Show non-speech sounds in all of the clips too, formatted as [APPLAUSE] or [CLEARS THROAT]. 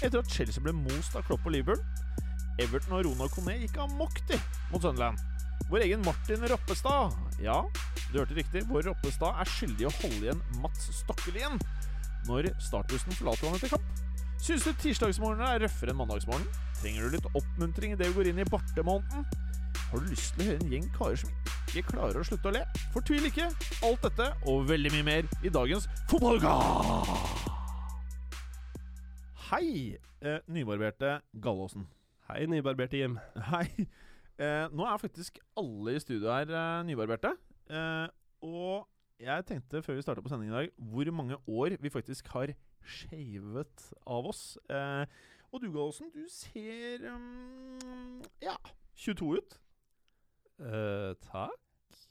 Etter at Chelsea ble most av Klopp og Liverpool. Everton og Rona Coné gikk amok mot Sunderland. Vår egen Martin Roppestad. Ja, du hørte riktig. Vår Roppestad er skyldig i å holde igjen Mats Stokkelien når startbussen forlater han etter kamp. Syns du tirsdagsmorgenen er røffere enn mandagsmorgen? Trenger du litt oppmuntring idet du går inn i bartemåneden? Har du lyst til å høre en gjeng karer som ikke klarer å slutte å le? Fortvil ikke. Alt dette og veldig mye mer i dagens Fotballuka! Hei, eh, nybarberte Gallåsen. Hei, nybarberte Jim. Hei. Eh, nå er faktisk alle i studio her eh, nybarberte. Eh, og jeg tenkte før vi starta på sending i dag, hvor mange år vi faktisk har shavet av oss. Eh, og du, Gallåsen, du ser um, ja 22 ut. Eh, takk.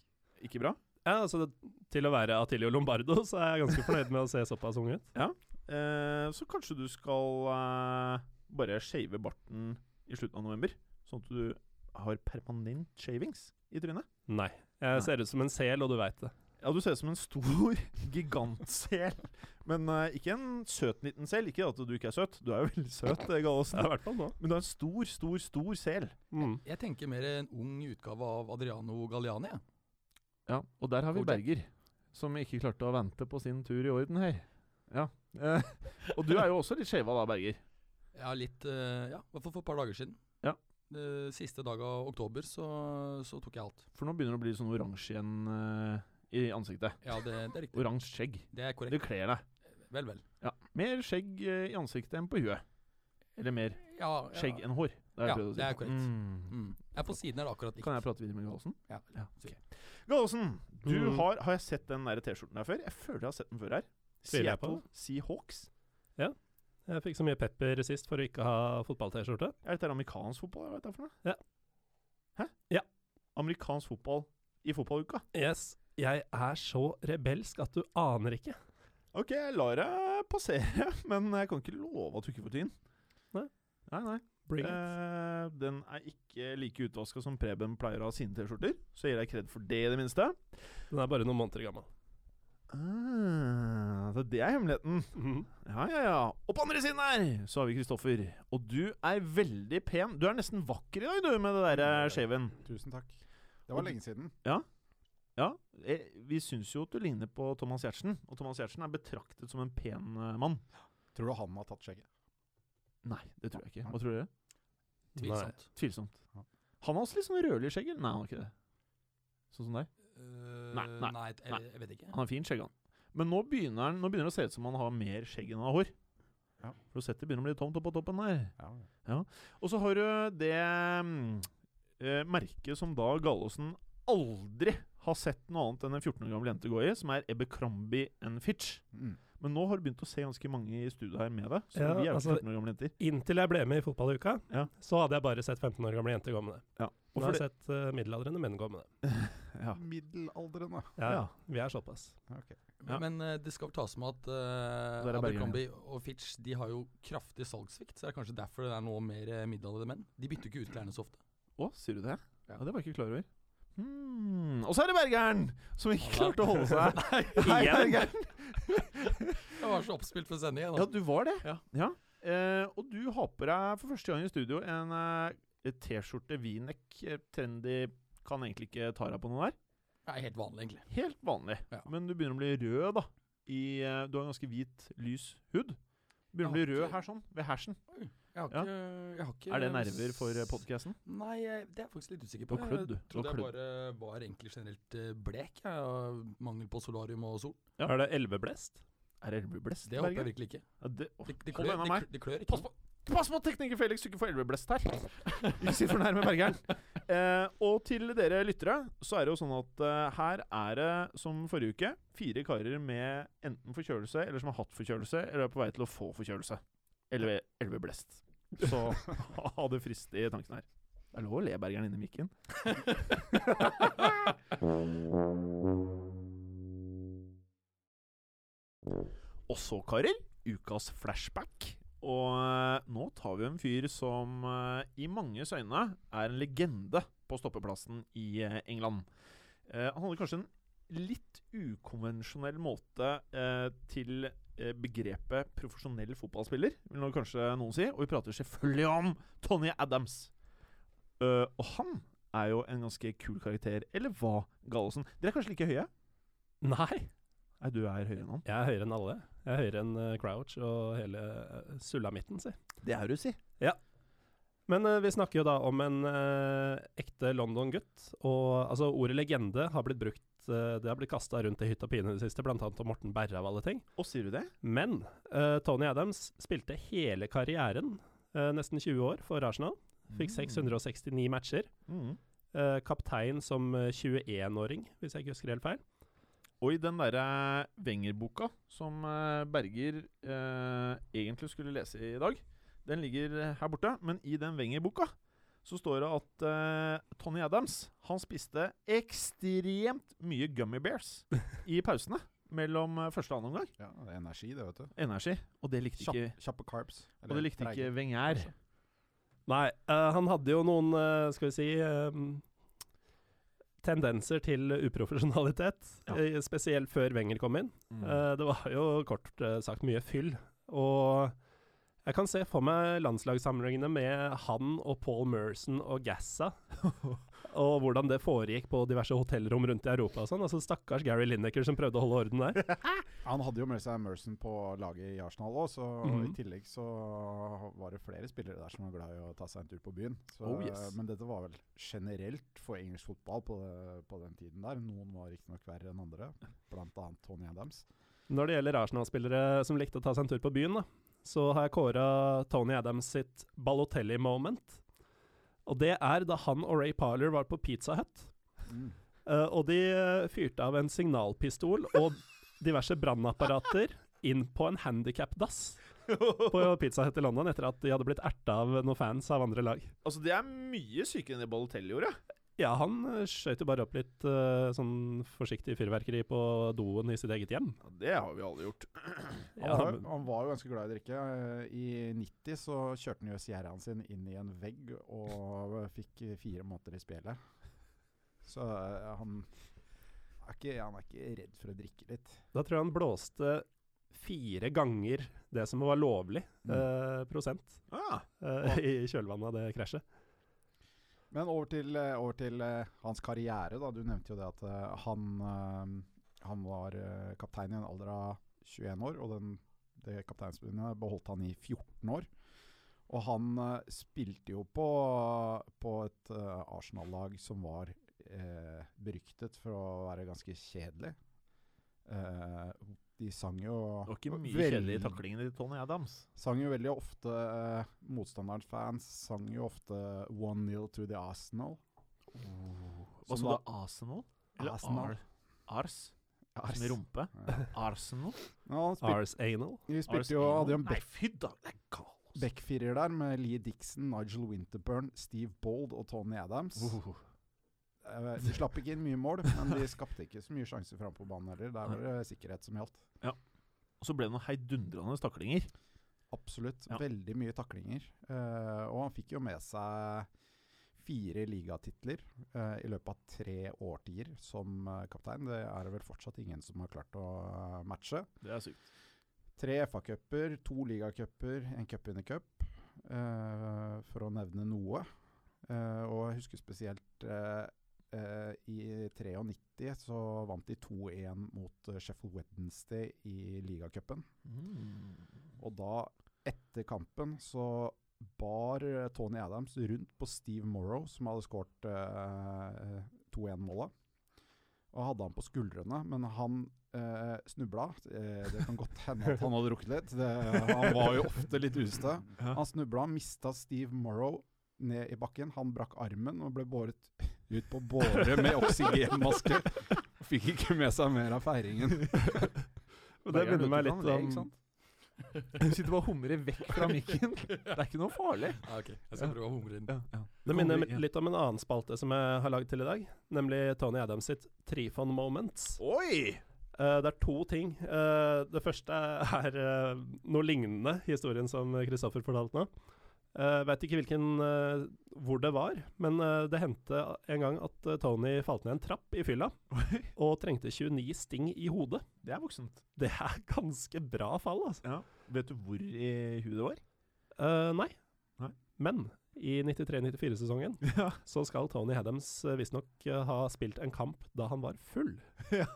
Ikke bra? Ja, altså Til å være Atilio Lombardo, så er jeg ganske fornøyd med å se såpass ung ut. Eh, så kanskje du skal eh, bare shave barten i slutten av november? Sånn at du har permanent shavings i trynet? Nei. Jeg Nei. ser ut som en sel, og du veit det. Ja, du ser ut som en stor [LAUGHS] gigantsel. Men uh, ikke en søt liten sel. Ikke at du ikke er søt. Du er jo veldig søt, eh, Ja, Gallosen. I hvert fall. Men du er en stor, stor, stor sel. Mm. Jeg tenker mer en ung utgave av Adriano Galliani. Ja, og der har vi Berger, som ikke klarte å vente på sin tur i orden her. Ja. Eh, og du er jo også litt skeiva da, Berger. Ja, litt eh, Ja, i hvert fall for et par dager siden. Ja. Det siste dag av oktober så, så tok jeg alt. For nå begynner det å bli sånn oransje igjen eh, i ansiktet. Ja, det, det er riktig. Oransje skjegg. Det er Det korrekt. kler deg. Vel, vel. Ja. Mer skjegg eh, i ansiktet enn på huet. Eller mer Ja, ja. skjegg enn hår. Det Ja, jeg si. det er korrekt. Mm. Mm. Ja, på siden her akkurat likt. Kan jeg prate videre med Gallosen? Ja. Ja, Okay. Gallosen, Mm. har Har jeg sett den der T-skjorten der før? Jeg føler jeg har sett den før her. Seattle Seahawks. Jeg fikk så mye pepper sist for å ikke ha fotball-T-skjorte. Er dette amerikansk fotball? Jeg vet det for noe? Ja. Hæ? Ja. Amerikansk fotball i fotballuka? Yes. Jeg er så rebelsk at du aner ikke. Ok, jeg lar deg passere, [LAUGHS] men jeg kan ikke love at du ikke får tyn. Nei. Nei, nei. Bring it. Eh, den er ikke like utvaska som Preben pleier å ha sine T-skjorter, så jeg gir deg kred for det, i det minste. Den er bare noen måneder gammel. Ah, så det er hemmeligheten. Mhm. Ja, ja, ja. Og på andre siden her så har vi Kristoffer. Og du er veldig pen. Du er nesten vakker i dag, du, med det der shaven. Tusen takk. Det var og, lenge siden. Ja, eh, vi syns jo at du ligner på Thomas Giertsen. Og Thomas Giertsen er betraktet som en pen eh, mann. Tror du han har tatt skjegget? Nei, det tror jeg ikke. Hva tror dere? Tvilsomt. Tvilsomt. Han har også litt sånn rødlig skjegg. Nei, han har ikke det. Sånn som deg. Eh, Nei, nei, nei, jeg, nei. jeg vet ikke. Han har fint skjegg, han. Men nå begynner, han, nå begynner det å se ut som han har mer skjegg enn han har hår. Ja. Det begynner å bli tomt oppå toppen der. Ja. Og så har du det mm, eh, merket som da Gallosen aldri har sett noe annet enn en 14 år gammel jente gå i, som er Abercrombie and Fitch. Mm. Men nå har du begynt å se ganske mange i studio her med det. Så Ja, vi er jo altså- 14 år gamle jenter. Inntil jeg ble med i fotballuka, Ja. så hadde jeg bare sett 15 år gamle jenter gå med det. Ja. Nå Og har jeg sett uh, middelaldrende menn gå med det. [LAUGHS] Ja. Middelaldrende. Ja, Ja. Vi er såpass. Okay. Ja. Men uh, det skal vel tas med at uh, er Abercrombie og Fitch De har jo kraftig salgssvikt, så det er kanskje derfor det er noe mer uh, middelaldrende menn. De bytter ikke ut klærne så ofte. Å, sier du det? Ja. Ja. Det var jeg ikke klar over. Hmm. Og så er det Bergeren, som ikke klarte å holde seg. [LAUGHS] Nei? Bergeren. [LAUGHS] Jeg var så oppspilt for sending. jeg, Ja, du var det. Ja. Eh, og du har på deg for første gang i studio en eh, T-skjorte V-neck. eh, Trendy kan egentlig ikke ta deg på noe der. Er helt vanlig, egentlig. Helt vanlig. Ja. Men du begynner å bli rød, da. I, eh, du har en ganske hvit, lys hud. Begynner å bli rød ikke... her, sånn. Ved hersen. Jeg har Ja. ikke, jeg har ikke Er det nerver for podkasten? Nei, det er jeg faktisk litt usikker på. klødd, du. Jeg trodde jeg bare var egentlig generelt eh, blek. Jeg, mangel på solarium og sol. Ja. Er det elveblest? Er det elveblest? Det håper jeg virkelig ikke. Ja, det, oh, Det, det, klør, det, klør- det klør ikke. Pass på, pass på tekniker Felix, du ikke får elveblest her. Ikke si for nærme Bergeren. Eh, og til dere lyttere, så er det jo sånn at eh, her er det, som forrige uke, fire karer med enten forkjølelse, eller som har hatt forkjølelse, eller er på vei til å få forkjølelse. Eller elveblest. Så [LAUGHS] ha det frist i tanken her. Det er lov å le Bergeren inni mikken. [LAUGHS] Og så, karer, ukas flashback. Og eh, nå tar vi en fyr som eh, i manges øyne er en legende på stoppeplassen i eh, England. Han hadde kanskje en litt ukonvensjonell måte til begrepet profesjonell fotballspiller, vil nå kanskje noen si. Og vi prater selvfølgelig om Tony Adams. Og han er jo en ganske kul karakter. Eller hva, Gallosen? Dere er kanskje like høye? Nei, Nei, du er høyere enn han. jeg er høyere enn alle. Jeg er høyere enn eh, Crouch og hele uh, sulamitten, si. Det er du, si. Men uh, vi snakker jo da om en uh, ekte London-gutt. Og altså, ordet legende har blitt brukt uh, Det har blitt kasta rundt i hytt og pine i det siste, bl.a. om Morten Berre av alle ting. Og sier du det? Men eh, Tony Adams spilte hele karrieren, eh, nesten 20 år, for Arsenal. Fikk 669 matcher. Mm. Eh, kaptein som eh, 21-åring, hvis jeg ikke husker helt feil. Og i den derre Wenger-boka som eh, Berger eh, egentlig skulle lese i dag, den ligger eh, her borte. Men i den Wenger-boka så står det at eh, Tony Adams han spiste ekstremt mye Gummy Bears i pausene mellom eh, første og annen omgang. Ja, det er energi, det, vet du. Energi. Og det likte Kjapp, ikke, kjappe carbs. og det likte ikke Wenger. Nei, uh, han hadde jo noen, uh, skal vi si eh, Tendenser til uprofesjonalitet, Ja. eh, spesielt før Wenger kom inn. Mm. Eh, det var jo kort eh, sagt mye fyll. Og jeg kan se for meg landslagssamlingene med han og Paul Merson og Gassa. [LAUGHS] og hvordan det foregikk på diverse hotellrom rundt i Europa og sånn. Altså Stakkars Gary Lineker som prøvde å holde orden der. [LAUGHS] Han hadde jo med seg Merson på laget i Arsenal òg, så Mhm. i tillegg så var det flere spillere der som var glad i å ta seg en tur på byen. Så, Oh, yes. Men dette var vel generelt for engelsk fotball på, det, på den tiden der. Noen var riktignok verre enn andre, bl.a. Tony Adams. Når det gjelder Arsenal-spillere som likte å ta seg en tur på byen, da, så har jeg kåra Tony Adams sitt Balotelli-moment. Og det er da han og Ray Parler var på Pizza Hut. Mm. Uh, og de eh, fyrte av en signalpistol og diverse brannapparater inn på en handikap-dass [LAUGHS] på Pizza Hut i London etter at de hadde blitt erta av noen fans av andre lag. Altså, det er mye sykere enn det Balotelli gjorde. Ja, han skøyt jo bare opp litt uh, sånn forsiktig fyrverkeri på doen i sitt eget hjem. Ja, det har vi alle gjort. [CLEARS THROAT] Han, Ja, var, men- han var jo ganske glad i å drikke. Eh, I 90 så kjørte han jo Sierraen sin inn i en vegg og fikk fire måneder i spjelet. Så uh, han er, ikke, han er ikke redd for å drikke litt. Da tror jeg han blåste fire ganger det som var lovlig Mm. eh, prosent Ah, eh, i kjølvannet av det krasjet. Men over til, eh, over til eh, hans karriere. da Du nevnte jo det at eh, han, han var kaptein i en alder av 21 år, og den, det kapteinsbegynnet beholdt han i 14 år. Og han spilte jo på, på et Arsenal-lag som var eh, beryktet for å være ganske kjedelig. Eh, de sang jo det var ikke mye veld- i taklingene til Tony Adams. Sang jo veldig ofte eh, Motstanderens fans sang jo ofte 1-0 to the Arsenal. Hva Som sa var- du? Arsenal? Eller Arsenal. Ar Ars? Ars. Som i rumpe? Ja. [LAUGHS] Arsenal? Ja, Ars Anal. vi spilte Ars jo, hadde jo en Nei, fy da! Det er kaos. backfirer der med Lee Dixon, Nigel Winterburn, Steve Bold og Tony Adams. Uh. De slapp ikke inn mye mål, men de skapte ikke så mye sjanser fram på banen heller. Der var det sikkerhet som gjaldt. Og så ble det noen heidundrende taklinger. Absolutt. Ja. Veldig mye taklinger. Uh, og han fikk jo med seg fire ligatitler uh, i løpet av tre årtier som uh, kaptein. Det er det vel fortsatt ingen som har klart å matche. Det er sykt. Tre FA-cuper, to ligacuper, en cupvinnercup, uh, for å nevne noe. Og jeg husker spesielt i 93 så vant de 2-1 mot eh, Sheffield Wednesday i ligacupen. Mm. Og da, etter kampen, så bar eh, Tony Adams rundt på Steve Morrow, som hadde skåret eh, 2-1-målet. Og hadde han på skuldrene, men han eh, snubla. Eh, det kan godt hende at han hadde rukket litt. Det, han var jo ofte litt ustø. Han snubla, mista Steve Morrow ned i bakken. Han brakk armen og ble båret ut på båre med oksygenmaske. Og Fikk ikke med seg mer av feiringen. [LAUGHS] Og det minner meg litt om sant? [LAUGHS] Du sitter bare og humrer vekk fra mikken. [LAUGHS] Det er ikke noe farlig. Ah, ok, jeg skal prøve å humre inn. Det minner litt om en annen spalte som jeg har lagd til i dag, nemlig Tony Adams sitt Trifon Moments. Oi! Uh, det er to ting. Uh, det første er uh, noe lignende historien som Kristoffer fortalte nå. Jeg vet ikke hvilken, uh, hvor det var, men uh, det hendte en gang at uh, Tony falt ned en trapp i fylla [LAUGHS] og trengte 29 sting i hodet. Det er voksent. Det er ganske bra fall, altså. Ja. Vet du hvor i huet det var? Eh, nei. Nei. Men i 93-94-sesongen [LAUGHS] Ja. så skal Tony Haddams uh, visstnok eh, ha spilt en kamp da han var full. [LAUGHS] ja.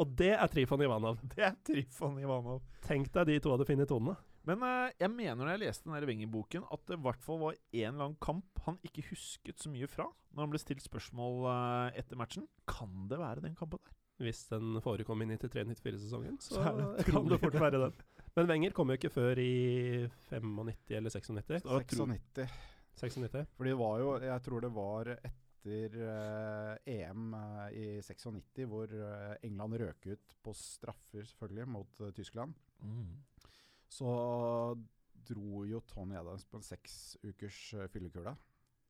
Og det er Trifon Ivanov. Det er Trifon Ivanov. Tenk deg de to hadde funnet tonene. Men eh, jeg mener når jeg leste den Wenger-boken, at det i hvert fall var en eller annen kamp han ikke husket så mye fra når han ble stilt spørsmål eh, etter matchen. Kan det være den kampen der? Hvis den forekom i 93-94-sesongen, så, [LAUGHS] Så det [LAUGHS] kan det fort være den. Men Wenger kom jo ikke før i 95 eller 96. Da tror- 96. 96. Fordi det var jo Jeg tror det var etter eh, EM eh, i 96 hvor England røk ut på straffer, selvfølgelig, mot Tyskland. Tyskland. Så dro jo Tony Adams på en seks ukers uh, fyllekule.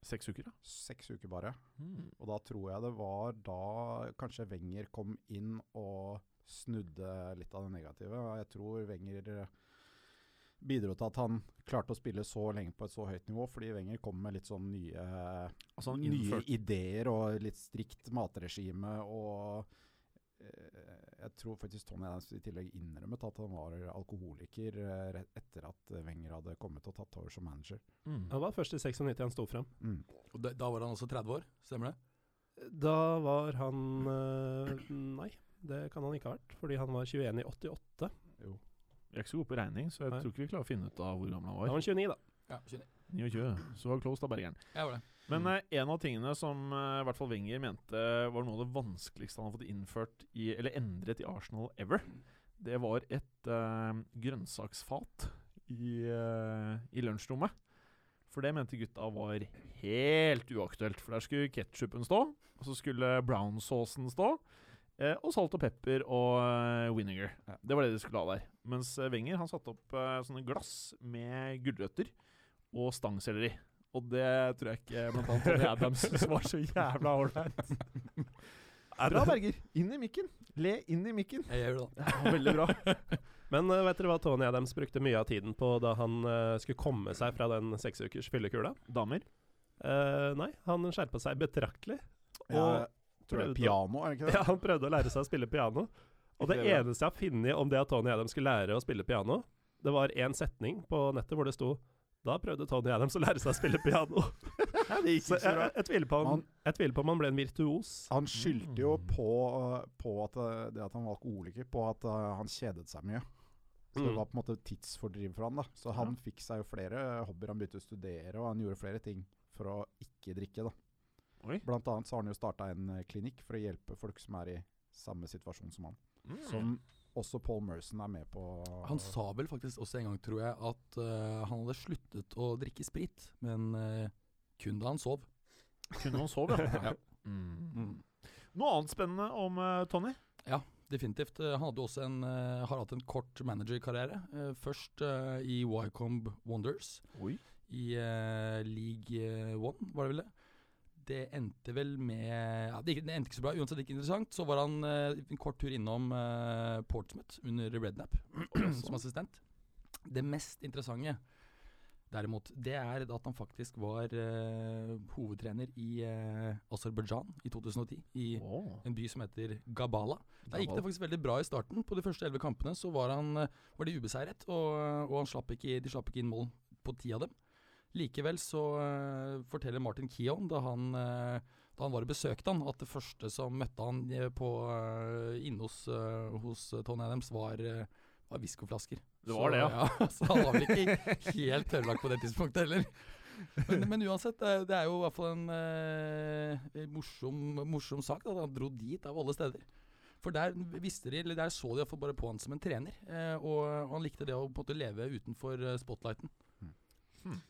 Seks uker, da? Seks uker bare. Mm. Og da tror jeg det var da kanskje Wenger kom inn og snudde litt av det negative. Jeg tror Wenger eh, bidro til at han klarte å spille så lenge på et så høyt nivå, fordi Wenger kom med litt sånn nye, Altså nye ideer og litt strikt matregime. Og eh, jeg tror faktisk Tony Adams i tillegg innrømmet at han var alkoholiker eh, etter at Wenger hadde kommet og tatt over som manager. mm. Han var først i 96 han sto frem. Mm. Og da, da var han også 30 år, stemmer det? Da var han eh, Nei, det kan han ikke ha vært, fordi han var 21 i 88. Jo. Jeg er ikke så god på regning, så jeg Nei. tror ikke vi klarer å finne ut av hvor gammel han var. Da var. var han 29, da. Ja, 29. 29. Så var close da, Bergeren. Jeg var det. Men eh, en av tingene som eh, i hvert fall Wenger mente var noe av det vanskeligste han har fått innført i, eller endret i Arsenal ever, det var et eh, grønnsaksfat i, eh, i lunsjrommet. For det mente gutta var helt uaktuelt. For der skulle ketsjupen stå, og så skulle brownsaucen stå. Eh, og salt og pepper og eh, vinegar. Det var det de skulle ha der. Mens Wenger han satte opp eh, sånne glass med gulrøtter og stangselleri. Og det tror jeg ikke blant annet Tony Adams var så jævla ålreit. [LAUGHS] Bra, Berger. Inn i mikken. Le inn i mikken. Jeg gjør det, da. [LAUGHS] Ja, veldig bra. Men uh, vet dere hva Tony Adams brukte mye av tiden på da han uh, skulle komme seg fra den seks ukers fyllekula? Damer. Uh, nei, han skjerpa seg betraktelig. Og jeg tror det er piano, er det ikke det? Ja, han prøvde å lære seg å spille piano. Og det det eneste jeg har funnet om det at Tony Adams skulle lære å spille piano, det var én setning på nettet hvor det sto da prøvde Tony Adams å lære seg å spille piano. [LAUGHS] det gikk Så jeg, jeg, jeg, tviler på Han- jeg tviler på om han ble en virtuos. Han skyldte jo Mm. på, på at eh, det at han var alkoholiker, på at eh, han kjedet seg mye. Så det Mm. var på en måte tidsfordriv for han da. Så han fikk seg jo flere hobbyer. Han begynte å studere, og han gjorde flere ting for å ikke drikke. da. Oi. Blant annet så har han jo starta en eh, klinikk for å hjelpe folk som er i samme situasjon som han. Mm. Som også Paul Merson er med på. Han sa vel faktisk også en gang, tror jeg, at uh, han hadde sluttet å drikke sprit, men uh, kun da han sov. Kun da han sov, ja. [LAUGHS] Ja. Mm. Noe annet spennende om uh, Tony? Definitivt. Eh, han hadde også en, har hatt en kort managerkarriere. Uh, først i Wycombe Wonders, Oi. i League One, var det vel det? Det endte vel med ja, det, endte ikke så bra, uansett ikke interessant. Så var han eh, en kort tur innom eh, Portsmouth under Rednap [CLEARS THROAT] som assistent. Det mest interessante derimot, det er at han faktisk var eh, hovedtrener i uh, Aserbajdsjan i 2010. I oh. en by som heter Gabala. Der gikk det faktisk veldig bra i starten. På de første elleve kampene så var, han, var de ubeseiret, og, og han slapp ikke, de slapp ikke inn mål på ti av dem. Likevel så uh, forteller Martin Keon, da han, uh, da han var og besøkte han, at det første som møtte han eh, på, uh, inne hos, hos Tony Adams, var, var whiskoflasker. Det var så, det, ja. [LAUGHS] Så han var vel ikke helt tørrlagt på det tidspunktet heller. Men, men uansett, det, er jo i hvert fall en morsom, morsom sak da, at han dro dit av alle steder. For der visste de, eller der så de bare på han som en trener. Og, han likte det å på en måte leve utenfor spotlighten. spotlighten.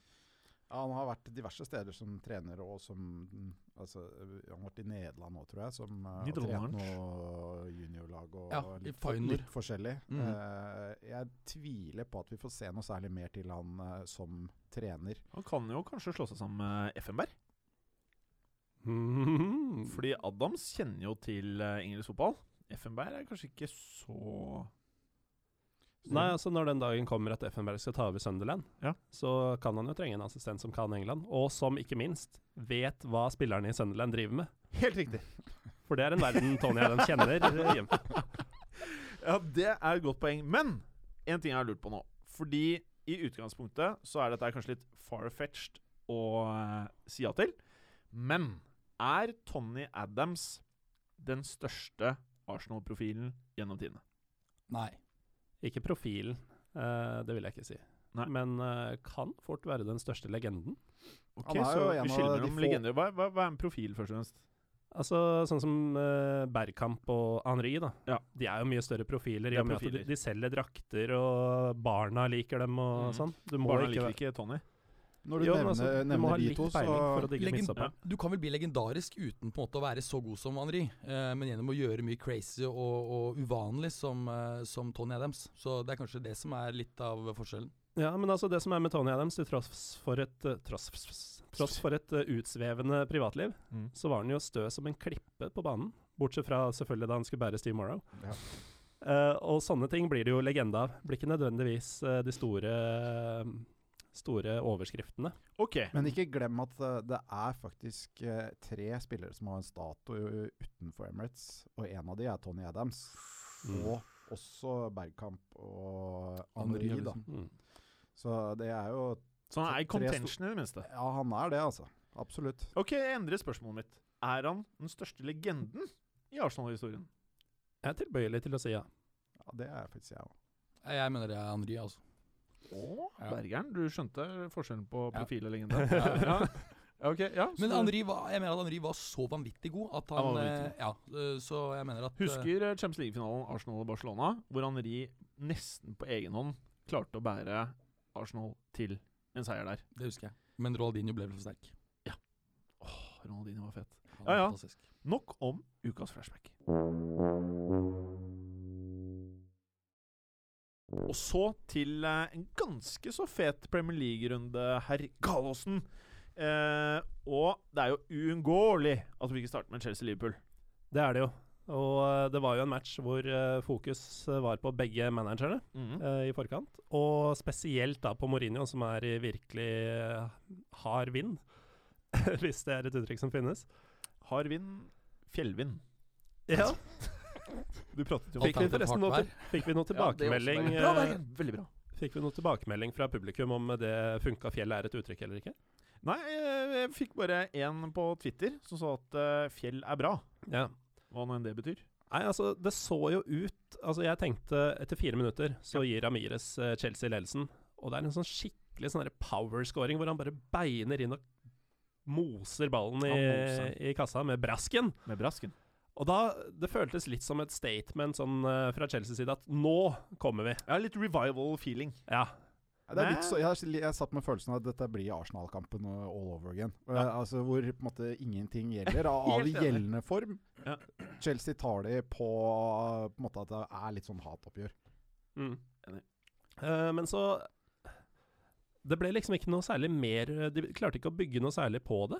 Ja, han har vært diverse steder som trener, og som altså, Han har vært i Nederland nå, tror jeg, som uh, har trent noe juniorlag og Ja, litt, for, litt forskjellig. Mm. Uh, jeg tviler på at vi får se noe særlig mer til han uh, som trener. Han kan jo kanskje slå seg sammen med Effenberg. Mm. [LAUGHS] Fordi Adams kjenner jo til eh, engelsk fotball. Effenberg er kanskje ikke så Nei, altså Når den dagen kommer at Effenberg skal ta over Sunderland, Ja. så kan han jo trenge en assistent som kan England, og som ikke minst vet hva spillerne i Sunderland driver med. Helt riktig. For det er en verden Tony Adams kjenner hjemme. [LAUGHS] Ja, det er et godt poeng. Men en ting jeg har lurt på nå. Fordi i utgangspunktet så er dette kanskje litt far-fetched å uh, si ja til. Men er Tony Adams den største Arsenal-profilen gjennom tidene? Nei. Ikke profilen, uh, det vil jeg ikke si. Nei. Men uh, kan fort være den største legenden. Ok, så vi skiller mellom få- legender. Hva, hva, hva er en profil, først og fremst? Altså Sånn som uh, Bergkamp og Henri, da. Ja. De er jo mye større profiler, De i er og med at de, profiler. de selger drakter, og barna liker dem og mm. sånn. Du må Barna ikke liker ikke Tony. Når du Jo, nevner, altså, du må nevner ha de litt to, så peiling for å Legend- midtstopperen. Du kan vel bli legendarisk uten på en måte å være så god som Henri, eh, men gjennom å gjøre mye crazy og, og uvanlig som, eh, som Tony Adams. Så det er kanskje det som er litt av forskjellen. Ja, men altså det som er med Tony Adams, til tross for et, eh, tross, tross for et uh, utsvevende privatliv, Mm. så var han jo stø som en klippe på banen. Bortsett fra selvfølgelig da han skulle bære Steve Morrow. Ja. Uh, og sånne ting blir det jo legende av. Blir ikke nødvendigvis uh, de store, store overskriftene. Ok. Men ikke glem at det er faktisk eh, tre spillere som har en statue utenfor Emirates, og en av de er Tony Adams. Mm. Og også Bergkamp og Henri, da. Mm. Så det er jo Så han er i contention i det minste. Ja, han er det, altså. Absolutt. Ok, jeg endrer spørsmålet mitt. Er han den største legenden i Arsenal-historien? Jeg er tilbøyelig til å si ja. Ja, det er faktisk jeg òg. Jeg mener det er Henri, altså. Å. Bergeren. Du skjønte forskjellen på profil og lignende? [LAUGHS] ja. ja. Ok, ja. Men Henri var, jeg mener at Henri var så vanvittig god at han, Han eh, Ja, eh, så jeg mener at eh, Husker Champions League-finalen Arsenal-Barcelona, hvor Henri nesten på egen hånd klarte å bære Arsenal til en seier der. Det husker jeg. Men Ronaldinho ble vel for sterk. Ja. Åh, Ronaldinho var fet. Han Ja, ja. fantastisk. Nok om ukas flashback. Og så til eh, en ganske så fet Premier League-runde, herr Gallosen. Eh, og det er jo uunngåelig at vi ikke starter med Chelsea-Liverpool. Det er det jo. Og eh, det var jo en match hvor eh, fokus var på begge managerne eh, i forkant. Og spesielt da på Mourinho, som er i virkelig hard vind. [LAUGHS] Hvis det er et uttrykk som finnes. Hard vind, fjellvind. Ja. [LAUGHS] Du pratet jo Fikk vi forresten noe, fikk vi noe Ja, det også tilbakemelding ja, bra, eh, Veldig bra. Fikk vi noe tilbakemelding fra publikum om det funka fjell er et uttrykk eller ikke? Nei, eh, jeg fikk bare én på Twitter som sa at eh, fjell er bra. Ja. Hva nå enn det betyr. Nei, altså, det så jo ut Altså, jeg tenkte etter fire minutter så gir Amires Chelsea ledelsen. Og det er en sånn skikkelig sånn power-scoring hvor han bare beiner inn og moser ballen i, moser. i kassa med brasken. Med brasken. Og da Det føltes litt som et statement sånn eh, fra Chelseas side at nå kommer vi. Ja, litt revival-feeling. Ja. Det er litt så, jeg, jeg satt med følelsen av at dette blir Arsenal-kampen uh, all over again. Uh, Ja. Altså Hvor på en måte ingenting gjelder [LAUGHS] av, av gjeldende form. Ja. Chelsea tar det på, på en måte at det er litt sånn hatoppgjør. Mm. Enig. Eh, men så Det ble liksom ikke noe særlig mer De klarte ikke å bygge noe særlig på det.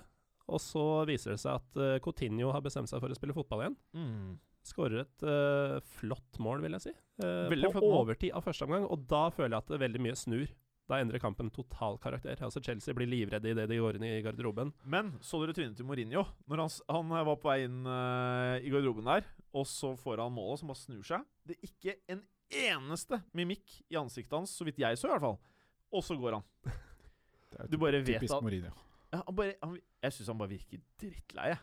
Og så viser det seg at uh, Coutinho har bestemt seg for å spille fotball igjen. Mm. Skårer et uh, flott mål, vil jeg si. Uh, på overtid av første omgang, og da føler jeg at det veldig mye snur. Da endrer kampen total karakter. Altså Chelsea blir livredde idet de går inn i garderoben. Men så dere trynet til Mourinho når han, han var på vei inn uh, i garderoben der, og så får han målet som bare snur seg? Det er ikke en eneste mimikk i ansiktet hans, så vidt jeg så i hvert fall. Og så går han. [LAUGHS] Det er Du bare vet typisk at Mourinho. Ja, han bare, han, Jeg syns han bare virker drittlei. jeg.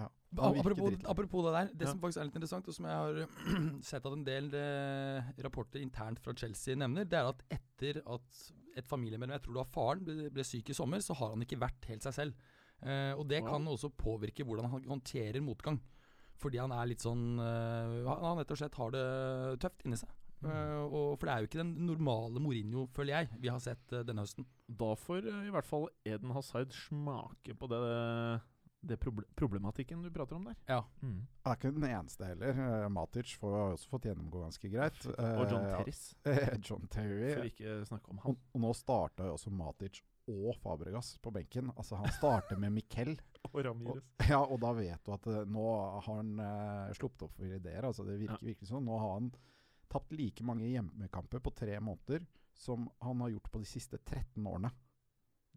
Ja, Apropos, apropos det der, det Ja. som faktisk er litt interessant, og som jeg har [CLEARS THROAT] sett at en del eh, rapporter internt fra Chelsea nevner, det er at etter at et familiemedlem, jeg tror det var faren, ble, ble syk i sommer, så har han ikke vært helt seg selv. Eh, og det Wow. kan også påvirke hvordan han håndterer motgang. Fordi han er litt sånn eh, Han han rett og slett har det tøft inni seg. Eh, og For det er jo ikke den normale Mourinho, føler jeg, vi har sett eh, denne høsten. Da får eh, i hvert fall Eden Hazard smake på det det proble problematikken du prater om der. Ja. Mm. Han er ikke den eneste heller. Matic får har også fått gjennomgå ganske greit. [LAUGHS] Og John Terris, [LAUGHS] John Terry. for ikke snakke om han. Og, og nå starta jo også Matic og Fabregas på benken. Altså Han starter med Miquel. [LAUGHS] Og Ramirez. Ja, og da vet du at nå har han uh, sluppet opp for ideer. Altså Det virker virkelig sånn. Nå har han tapt like mange hjemmekamper på tre måneder som han har gjort på de siste 13 årene.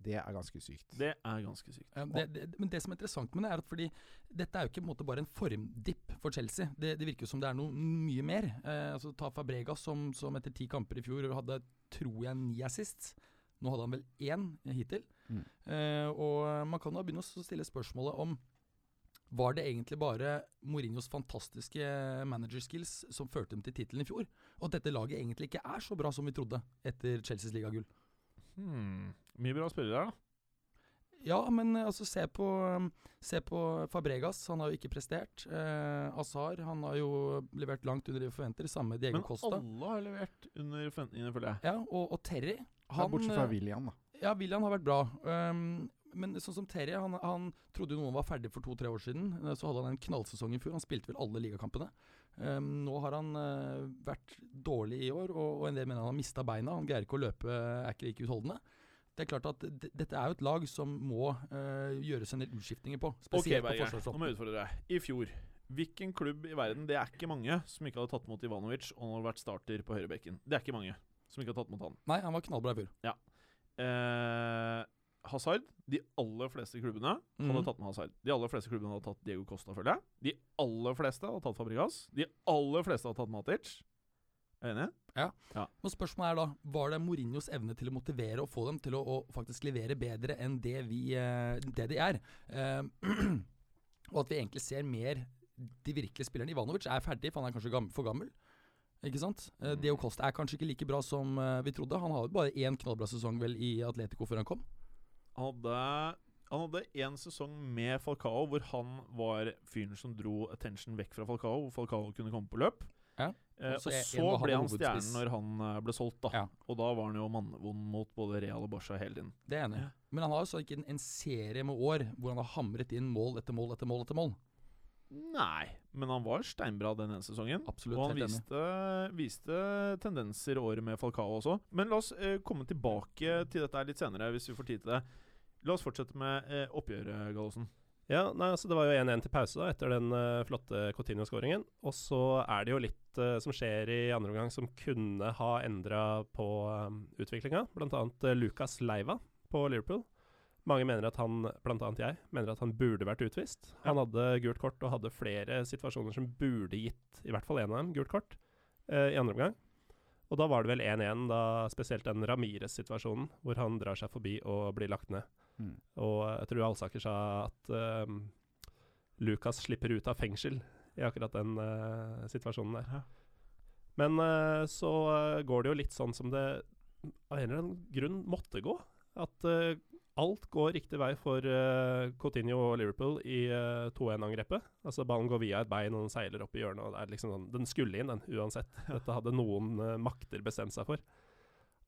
Det er ganske sykt. Det er ganske sykt. Ja, det, det, men det som er interessant med det, er at fordi dette er jo ikke på en måte bare en formdipp for Chelsea. Det, det virker jo som det er noe mye mer. Eh, altså Ta Fabregas, som, som etter ti kamper i fjor hadde, tror jeg, ni assist. Nå hadde han vel én hittil. Mm. Eh, og man kan da begynne å stille spørsmålet om var det egentlig bare Mourinhos fantastiske managerskills som førte dem til tittelen i fjor? Og at dette laget egentlig ikke er så bra som vi trodde etter Chelseas ligagull? Hmm. Mye bra spillere da. Ja, men eh, altså, se på, um, se på Fabregas. Han har jo ikke prestert. Eh, Azar han har jo levert langt under det vi forventer. Samme Diego Men Costa. alle har levert under forventningene, føler jeg. Ja, og, og Terry. Han, Bortsett fra eh, William, da. Ja, William har vært bra. Um, men sånn som Terje, han, han trodde jo noen var ferdig for to-tre år siden. Eh, Så hadde han en knallsesong i fjor. Han spilte vel alle ligakampene. Um, nå har han uh, vært dårlig i år, og, og en del mener han har mista beina. Han greier ikke å løpe, er ikke like utholdende. Det er klart at Dette er jo et lag som må eh, gjøres en del utskiftninger på. Ok, okay, på Berger. Nå må jeg utfordre deg. I fjor, hvilken klubb i verden Det er ikke mange som ikke hadde tatt mot Ivanovic og han har vært starter på høyrebekken. Det er ikke mange som ikke har tatt mot han. Nei, han var knallbra i fjor. Eh, Hazard, de aller fleste klubbene hadde Mhm. tatt med Hazard. De aller fleste klubbene hadde tatt Diego Costa, føler jeg. De aller fleste hadde tatt Fabregas. De aller fleste hadde tatt Matic. Er du enig? men spørsmålet er da, Var det Mourinhos evne til å motivere og få dem til å, å faktisk levere bedre enn det, vi, eh, det de er? Uh, [CLEARS THROAT] og at vi egentlig ser mer de virkelige spillerne. Ivanovic er ferdig, for han er kanskje gammel, for gammel. Ikke sant? Eh, Diego Costa er kanskje ikke like bra som vi trodde. Han hadde bare én knallbra sesong vel i Atletico før han kom. Hadde han hadde én sesong med Falcao hvor han var fyren som dro attention vekk fra Falcao, hvor Falcao kunne komme på løp. Ja. Eh, Og så ble han stjernen når han eh, ble solgt, da. Ja. Og da var han jo mannevond mot både Real og Barca hele tiden. Det er enig. Ja. Men han har jo så ikke en, en serie med år hvor han har hamret inn mål etter mål etter mål etter mål. Nei, men han var steinbra den ene sesongen. Absolutt, og han viste, viste tendenser året med Falcao også. Men la oss eh, komme tilbake til dette litt senere, hvis vi får tid til det. La oss fortsette med eh, oppgjøret, Gallosen. Ja, nei, altså Det var jo 1-1 til pause da, etter den uh, flotte Coutinho-skåringen. Og så er det jo litt uh, som skjer i andre omgang som kunne ha endra på um, utviklinga. Blant annet uh, Lucas Leiva på Liverpool. Mange mener at han, blant annet jeg, mener at han burde vært utvist. Han hadde gult kort og hadde flere situasjoner som burde gitt i hvert fall én av dem gult kort i andre omgang. Og da var det vel 1-1, da spesielt den Ramires-situasjonen, hvor han drar seg forbi og blir lagt ned. Mm. Og jeg tror Alsaker sa at um, Lucas slipper ut av fengsel i akkurat den uh, situasjonen der. Ja. Men uh, så eh, går det jo litt sånn som det av en eller annen grunn måtte gå. At eh, alt går riktig vei for uh, Coutinho og Liverpool i uh, 2-1-angrepet. Altså Ballen går via et bein, og den seiler opp i hjørnet. og det er liksom sånn, Den skulle inn, den, uansett. Dette hadde noen uh, makter bestemt seg for.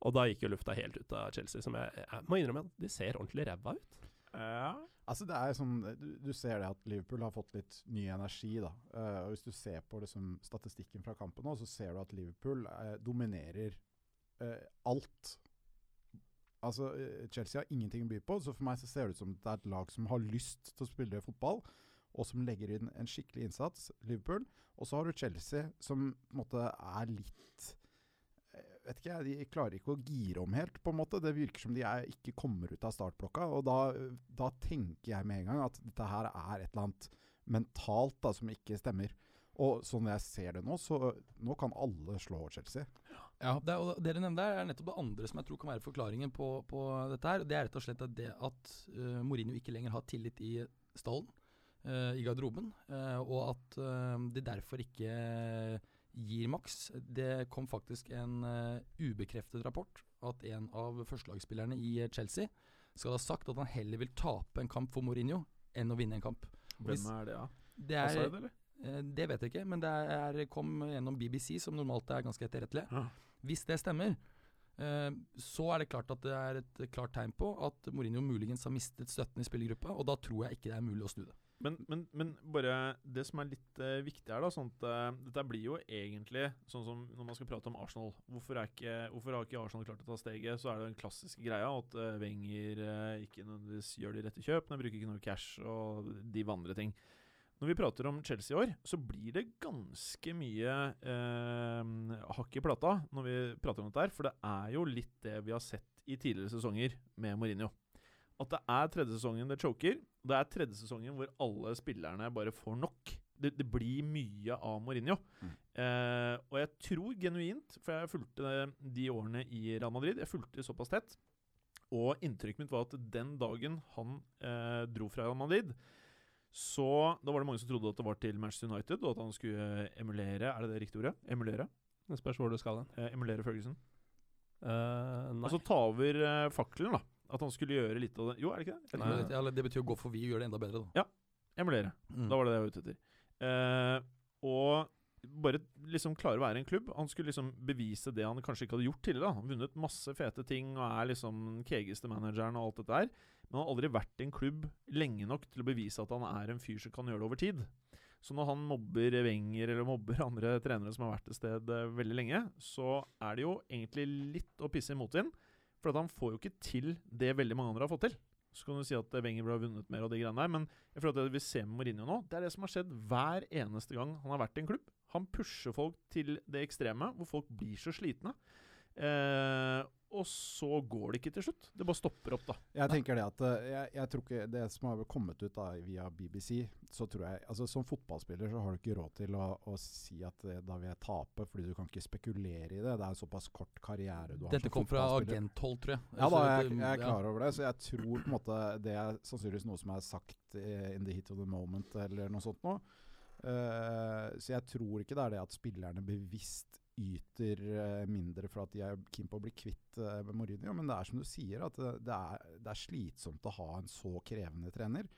Og da gikk jo lufta helt ut av Chelsea, som jeg, jeg må innrømme at de ser ordentlig ræva ut. Ja. Altså det er sånn, du, du ser det at Liverpool har fått litt ny energi. da. Eh, og Hvis du ser på liksom, statistikken fra kampen nå, så ser du at Liverpool eh, dominerer eh, alt. Altså, eh, Chelsea har ingenting å by på, så for meg så ser det ut som det er et lag som har lyst til å spille fotball, og som legger inn en skikkelig innsats. Liverpool. Og så har du Chelsea, som på en måte er litt eh, vet ikke jeg, De klarer ikke å gire om helt, på en måte. Det virker som de er, ikke kommer ut av startblokka. Og da, da tenker jeg med en gang at dette her er et eller annet mentalt da, som ikke stemmer. Og sånn jeg ser det nå, så nå kan alle slå Chelsea. Ja, det, og det dere nevnte er nettopp det andre som jeg tror kan være forklaringen på, på dette her. Det er rett og slett det at uh, Mourinho ikke lenger har tillit i stallen, uh, i garderoben, Uh, og at uh, de derfor ikke gir maks. Det kom faktisk en ubekreftet rapport at en av førstelagsspillerne i Chelsea skal ha sagt at han heller vil tape en kamp for Mourinho enn å vinne en kamp. Hvis- Hvem er det, da? Det, er, Hazard, eller? det vet jeg ikke, men det er, kom gjennom BBC, som normalt er ganske etterrettelig. Ja. Hvis det stemmer, Eh, så er det klart at det er et klart tegn på at Mourinho muligens har mistet støtten i spillergruppa, og da tror jeg ikke det er mulig å snu det. Men, men, men bare det som er litt uh, viktig her, da sånn at, uh, Dette blir jo egentlig sånn som når man skal prate om Arsenal. Hvorfor, ikke, hvorfor har ikke Arsenal klart å ta steget? Så er det den klassiske greia at uh, Wenger uh, ikke nødvendigvis gjør de rette kjøpene, bruker ikke noe cash og de andre ting. Når vi prater om Chelsea i år, så blir det ganske mye eh, hakk i plata når vi prater om dette her. For det er jo litt det vi har sett i tidligere sesonger med Mourinho. At det er tredje sesongen det choker. Det er tredje sesongen hvor alle spillerne bare får nok. Det, det blir mye av Mourinho. Mm. Eh, og jeg tror genuint, for jeg fulgte de årene i Real Madrid, jeg fulgte såpass tett, og inntrykket mitt var at den dagen han eh, dro fra Real Madrid, så da var det mange som trodde at det var til Manchester United, og at han skulle emulere Er det det riktige ordet? Emulere? Det spørs hvor du skal hen. Eh, emulere Ferguson. Uh, nei. Altså ta over eh, fakkelen, da. At han skulle gjøre litt av det. Jo, er det ikke det? Nei. Det, det betyr å gå forbi og gjøre det enda bedre, da. Ja. Emulere. Mm. Da var det det jeg var ute etter. Eh, og bare liksom klare å være en klubb. Han skulle liksom bevise det han kanskje ikke hadde gjort tidligere. da. Han vunnet masse fete ting og er liksom den kegeste manageren og alt dette der. Men han har aldri vært i en klubb lenge nok til å bevise at han er en fyr som kan gjøre det over tid. Så når han mobber Wenger eller mobber [LAUGHS] andre trenere som har vært et sted veldig lenge, så er det jo egentlig litt å pisse i motvind. For han får jo ikke til det veldig mange andre har fått til. Så kan du si at Wenger burde ha vunnet mer og de greiene der, men jeg føler at det vi ser med Mourinho nå, det er det som har skjedd hver eneste gang han har vært i en klubb. Han pusher folk til det ekstreme, hvor folk blir så slitne. Eh, og så går det ikke til slutt. Det bare stopper opp, da. Jeg tenker det at eh, jeg, jeg tror ikke Det som har kommet ut da via BBC, så tror jeg altså Som fotballspiller så har du ikke råd til å, å si at eh, da vil jeg tape, fordi du kan ikke spekulere i det. Det er en såpass kort karriere du har Dette som kom fra agenthold, tror jeg. Ja da, jeg, jeg er klar over det. Så jeg tror på en måte det er sannsynligvis noe som er sagt eh, in the heat of the moment, eller noe sånt noe. Uh, så jeg tror ikke det er det at spillerne bevisst yter eh, mindre for at de er keen på å bli kvitt med Mourinho, men det er som du sier, at det, det, er, det er slitsomt å ha en så krevende trener.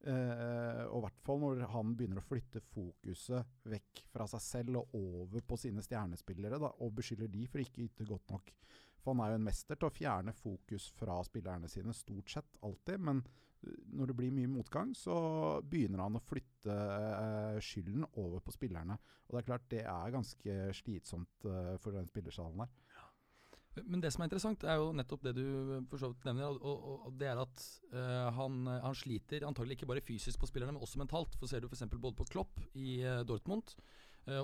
Uh, og i hvert fall når han begynner å flytte fokuset vekk fra seg selv og over på sine stjernespillere, da, og beskylder de for ikke å yte godt nok. For han er jo en mester til å fjerne fokus fra spillerne sine, stort sett alltid. Men uh, når det blir mye motgang, så begynner han å flytte uh, skylden over på spillerne. Og det er klart det er ganske slitsomt uh, for den spillersalen der. Men det som er interessant, er jo nettopp det du for så vidt nevner. Og, og, det er at uh, han, han sliter antagelig ikke bare fysisk på spillerne, men også mentalt. For Ser du f.eks. både på Klopp i uh, Dortmund eh,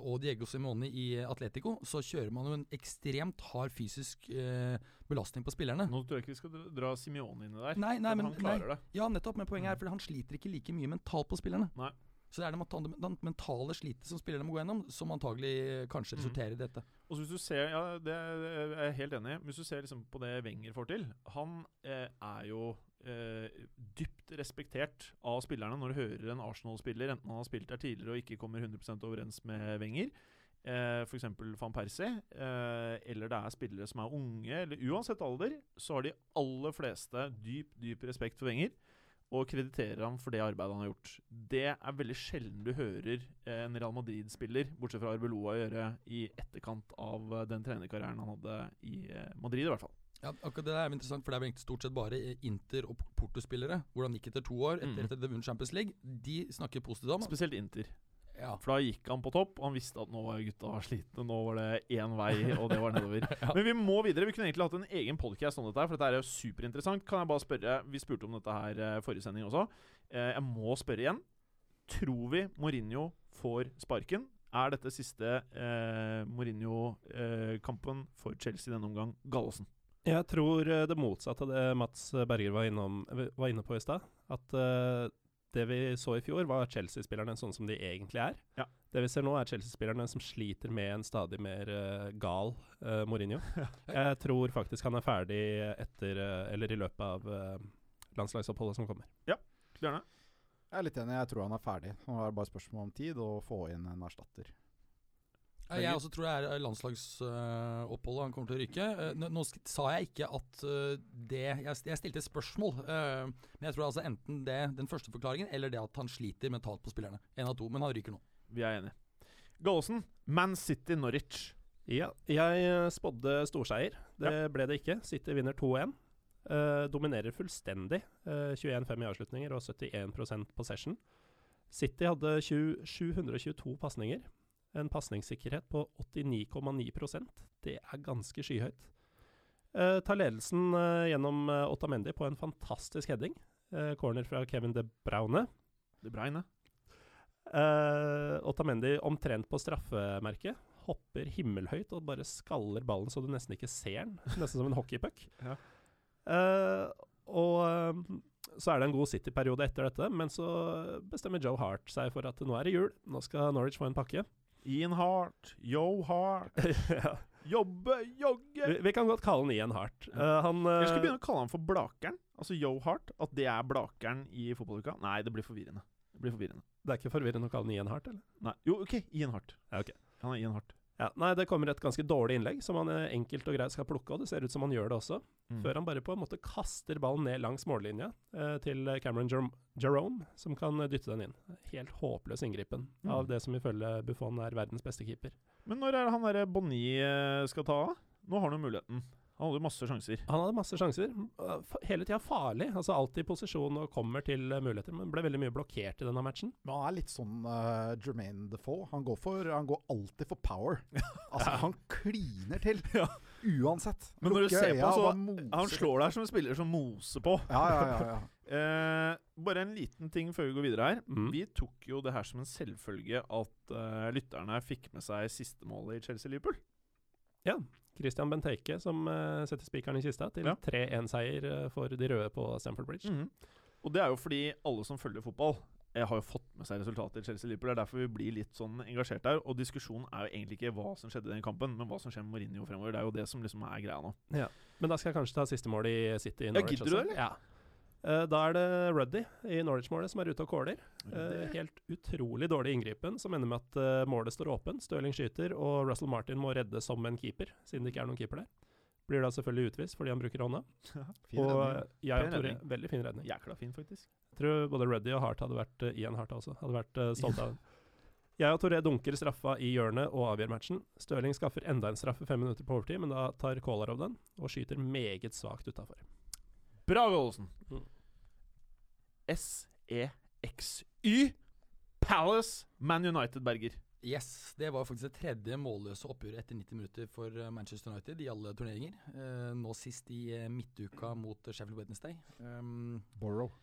og Diego Simone i Atletico, så kjører man jo en ekstremt hard fysisk eh, belastning på spillerne. Nå tror jeg ikke vi skal dra- Simione inn i det der. Nei, nei, men han klarer det. Ja, nettopp. Men poenget er fordi han sliter ikke like mye mentalt på spillerne. Nei. Så det er det mentale slitet som spillerne må gå gjennom, som antagelig kanskje resulterer resulterer i dette. Og så hvis du ser, ja, det er jeg helt enig i. Hvis du ser liksom på det Wenger får til Han eh, er jo eh, dypt respektert av spillerne når du hører en Arsenal-spiller, enten han har spilt der tidligere og ikke kommer 100% overens med Wenger, eh, f.eks. van Persie, eh, eller det er spillere som er unge, eller uansett alder, så har de aller fleste dyp, dyp respekt for Wenger. Og krediterer ham for det arbeidet han har gjort. Det er veldig sjelden du hører eh, en Real Madrid-spiller, bortsett fra Arbeloa, gjøre i etterkant av eh, den trenerkarrieren han hadde i eh, Madrid, i hvert fall. Ja, akkurat Det er interessant, for det er vel egentlig stort sett bare Inter- og Porto-spillere. Hvordan gikk etter to år, etter Mhm. at de vunnet Champions League. De snakker positivt om. Spesielt Inter. Ja. For da gikk han på topp, og han visste at nå var gutta slitne. Nå var det én vei, og det var nedover. [LAUGHS] Ja. Men vi må videre. Vi kunne egentlig hatt en egen podcast om dette, her, for dette er jo superinteressant. Kan jeg bare spørre, Vi spurte om dette her eh, forrige sending også. Eh, jeg må spørre igjen. Tror vi Mourinho får sparken? Er dette siste eh, Mourinho-kampen for Chelsea denne omgang Gallosen? Jeg tror eh, det motsatte av det Mats Berger var, innom, var inne på i stad. At eh, det vi så i fjor, var Chelsea-spillerne sånn som de egentlig er. Ja. Det vi ser nå, er Chelsea-spillerne som sliter med en stadig mer uh, gal uh, Mourinho. [LAUGHS] Jeg tror faktisk han er ferdig etter, uh, eller i løpet av uh, landslagsoppholdet som kommer. Ja, Bjørne? Jeg er litt enig, jeg tror han er ferdig. Nå er det bare spørsmål om tid å få inn en erstatter. Ja, Jeg også tror det er landslagsoppholdet han kommer til å ryke. Eh, nå, sa jeg ikke at eh, det Jeg, jeg stilte et spørsmål. eh, men jeg tror altså enten det, den første forklaringen, eller det at han sliter mentalt på spillerne. En av to. Men han ryker nå. Vi er enige. Gallosen, Man City Norwich. Ja, jeg spådde storseier. Det ble det ikke. City vinner 2-1. Uh, dominerer fullstendig. Uh, 21-5 i avslutninger og 71% possession. City hadde 20, 722 pasninger. En pasningssikkerhet på 89,9% Det er ganske skyhøyt. Eh, tar ledelsen eh, gjennom eh, Otamendi på en fantastisk heading. Eh, corner fra Kevin De Braune. De Braune. Uh, Otamendi omtrent på straffemerket. Hopper himmelhøyt og bare skaller ballen så du nesten ikke ser den. Nesten som en hockeypuck. [LAUGHS] Ja. Eh, og eh, så er det en god City-periode etter dette, men så bestemmer Joe Hart seg for at nå er det jul. Nå skal Norwich få en pakke. Ian Hart, Yo Hart, [LAUGHS] ja. jobbe, jogge. vi, vi kan godt kalle han Ian Hart. Eh, han Jeg eh, skulle begynne å kalle han for Blakeren. Altså Yo Hart. At det er Blakeren i fotballuka. Nei, det blir forvirrende. Det blir forvirrende. Det er ikke forvirrende å kalle han Ian Hart, eller? Nei. Jo, OK. Ian Hart. Ja, okay. Han er Ian Hart. Ja, nei, det kommer et ganske dårlig innlegg som han eh, enkelt og greit skal plukke, og det ser ut som han gjør det også. Mm. Før han bare på en måte kaster ballen ned langs mållinja eh, til Cameron Jer Jerome, som kan eh, dytte den inn. Helt håpløs inngripen Mm. av det som ifølge Buffon er verdens beste keeper. Men når er det han derre Bonny eh, skal ta av? Nå har han jo muligheten. Han hadde masse sjanser. Han hadde masse sjanser. Hele tida farlig. Altså alltid i posisjon og kommer til eh, muligheter, men ble veldig mye blokkert i denne matchen. Men han er litt sånn uh, Jermaine Defoe. Han går, for, han går alltid for power. [LAUGHS] Altså, han kliner til. Ja. Uansett. Men når du ser på, så- bare. Han slår deg som en spiller som moser på. Ja, ja, ja. ja. [LAUGHS] Eh, bare en liten ting før vi går videre her. Mm. Vi tok jo det her som en selvfølge at uh, lytterne fikk med seg siste målet i Chelsea-Liverpool. Christian Benteke som eh, setter spikeren i kista til Ja. 3-1-seier eh, for de røde på Stamford Bridge. Mhm. Og det er jo fordi alle som følger fotball, jeg har jo fått med seg resultatet i Chelsea-Liverpool. Det er derfor vi blir litt sånn engasjert der. Og diskusjonen er jo egentlig ikke hva som skjedde i den kampen, men hva som skjer med Mourinho fremover. Det er jo det som liksom er greia nå. Men da skal jeg kanskje ta siste mål i City i Norwich, Ja, gidder du det, eller? Ja. Eh, da er det Ruddy i Norwich-målet som er ute og caller. Eh, helt utrolig dårlig inngripen, som ender med at eh, målet står åpent. Stirling skyter, og Russell Martin må redde som en keeper, siden det ikke er noen keeper der. Blir da selvfølgelig utvist fordi han bruker hånda. [LAUGHS] Fin og redning. jeg og Tore. Veldig fin redning. Jækla fin, faktisk. Jeg tror både Ruddy og Hart hadde vært uh, Ian Hart også, hadde vært uh, stolte av den. Jeg og Toré dunker straffa i hjørnet og avgjør matchen. Stirling skaffer enda en straffe fem minutter på overtid, men da tar Kolarov den og skyter meget svakt utafor. Bra, Olsen! Mm. S-E-X-Y. Palace Man United, Berger. Yes, det var faktisk det tredje målløse oppgjøret etter 90 minutter for eh, Manchester United i alle turneringer. Eh, nå sist i eh, midtuka mot Sheffield Wednesday. Um, Borough.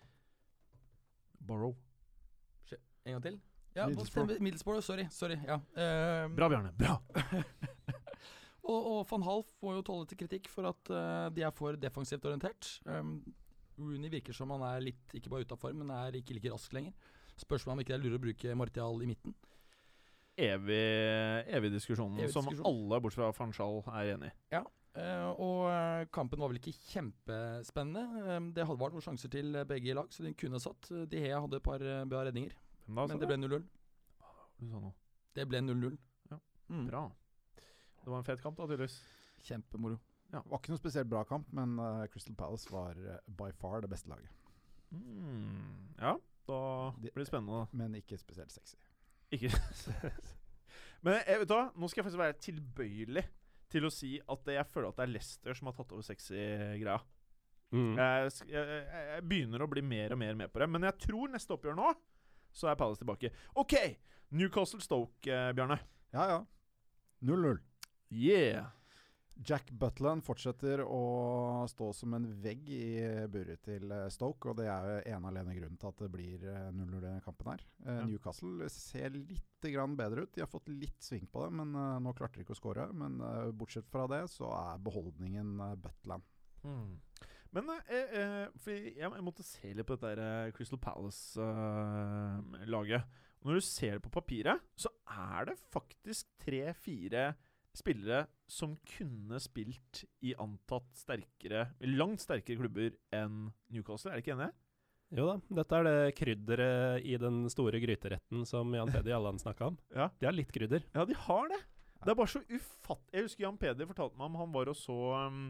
Borough. en gang til? Ja, Middlesbrough. Middlesbrough. Middlesbrough, sorry. sorry ja. Um, Bra, Bjarne. Bra. [LAUGHS] og, og van Half får jo tåle til kritikk for at uh, de er for defensivt orientert. Um, Rooney virker som han er litt, ikke bare ute av form, men er ikke like rask lenger. Spørsmålet om ikke det er lurt å bruke Martial i midten. Evig, evig diskusjon, Evig som diskusjon. alle bortsett fra Fanchal er enig i. Ja, og eh, kampen var vel ikke kjempespennende. Eh, det hadde vært noen sjanser til eh, begge lag, så de kunne satt. Eh, De Hea hadde et par eh, bra redninger, men det ble 0-0. Du sa noe. Det ble 0-0. Ja, Mm. Bra. Det var en fet kamp, da, tydeligvis. Kjempemoro. Det var ikke noe spesielt bra kamp, men uh, Crystal Palace var uh, by far det beste laget. Mm. Ja, da blir det spennende. Men ikke spesielt sexy. Ikke [LAUGHS] Men jeg, vet du hva? nå skal jeg faktisk være tilbøyelig til å si at jeg føler at det er Leicester som har tatt over sexy-greia. Mm. Jeg, jeg, jeg begynner å bli mer og mer med på det. Men jeg tror neste oppgjør nå, så er Palace tilbake. OK! Newcastle Stoke, eh, Bjarne. Ja, ja. 0-0. Yeah! Jack Butland fortsetter å stå som en vegg i buret til eh, Stoke, og det er jo ene alene grunnen til at det blir eh, 0-0 i kampen her. Eh, Ja. Newcastle ser litt grann bedre ut. De har fått litt sving på det, men eh, nå klarte de ikke å skåre. Men eh, bortsett fra det, så er beholdningen Butland. Mm. Men eh, eh, fordi jeg, jeg måtte se litt på dette der, eh, Crystal Palace-laget. og når du ser det på papiret, så er det faktisk tre-fire spillere som kunne spilt i antatt sterkere Langt sterkere klubber enn Newcastle. Er du ikke enig? Jo da, dette er det krydderet i den store gryteretten som Jan Peder Jalland snakka om. Ja. De har litt krydder. Ja, de har det. Det er bare så ufatt... Jeg husker Jan Peder fortalte meg om han var og så um,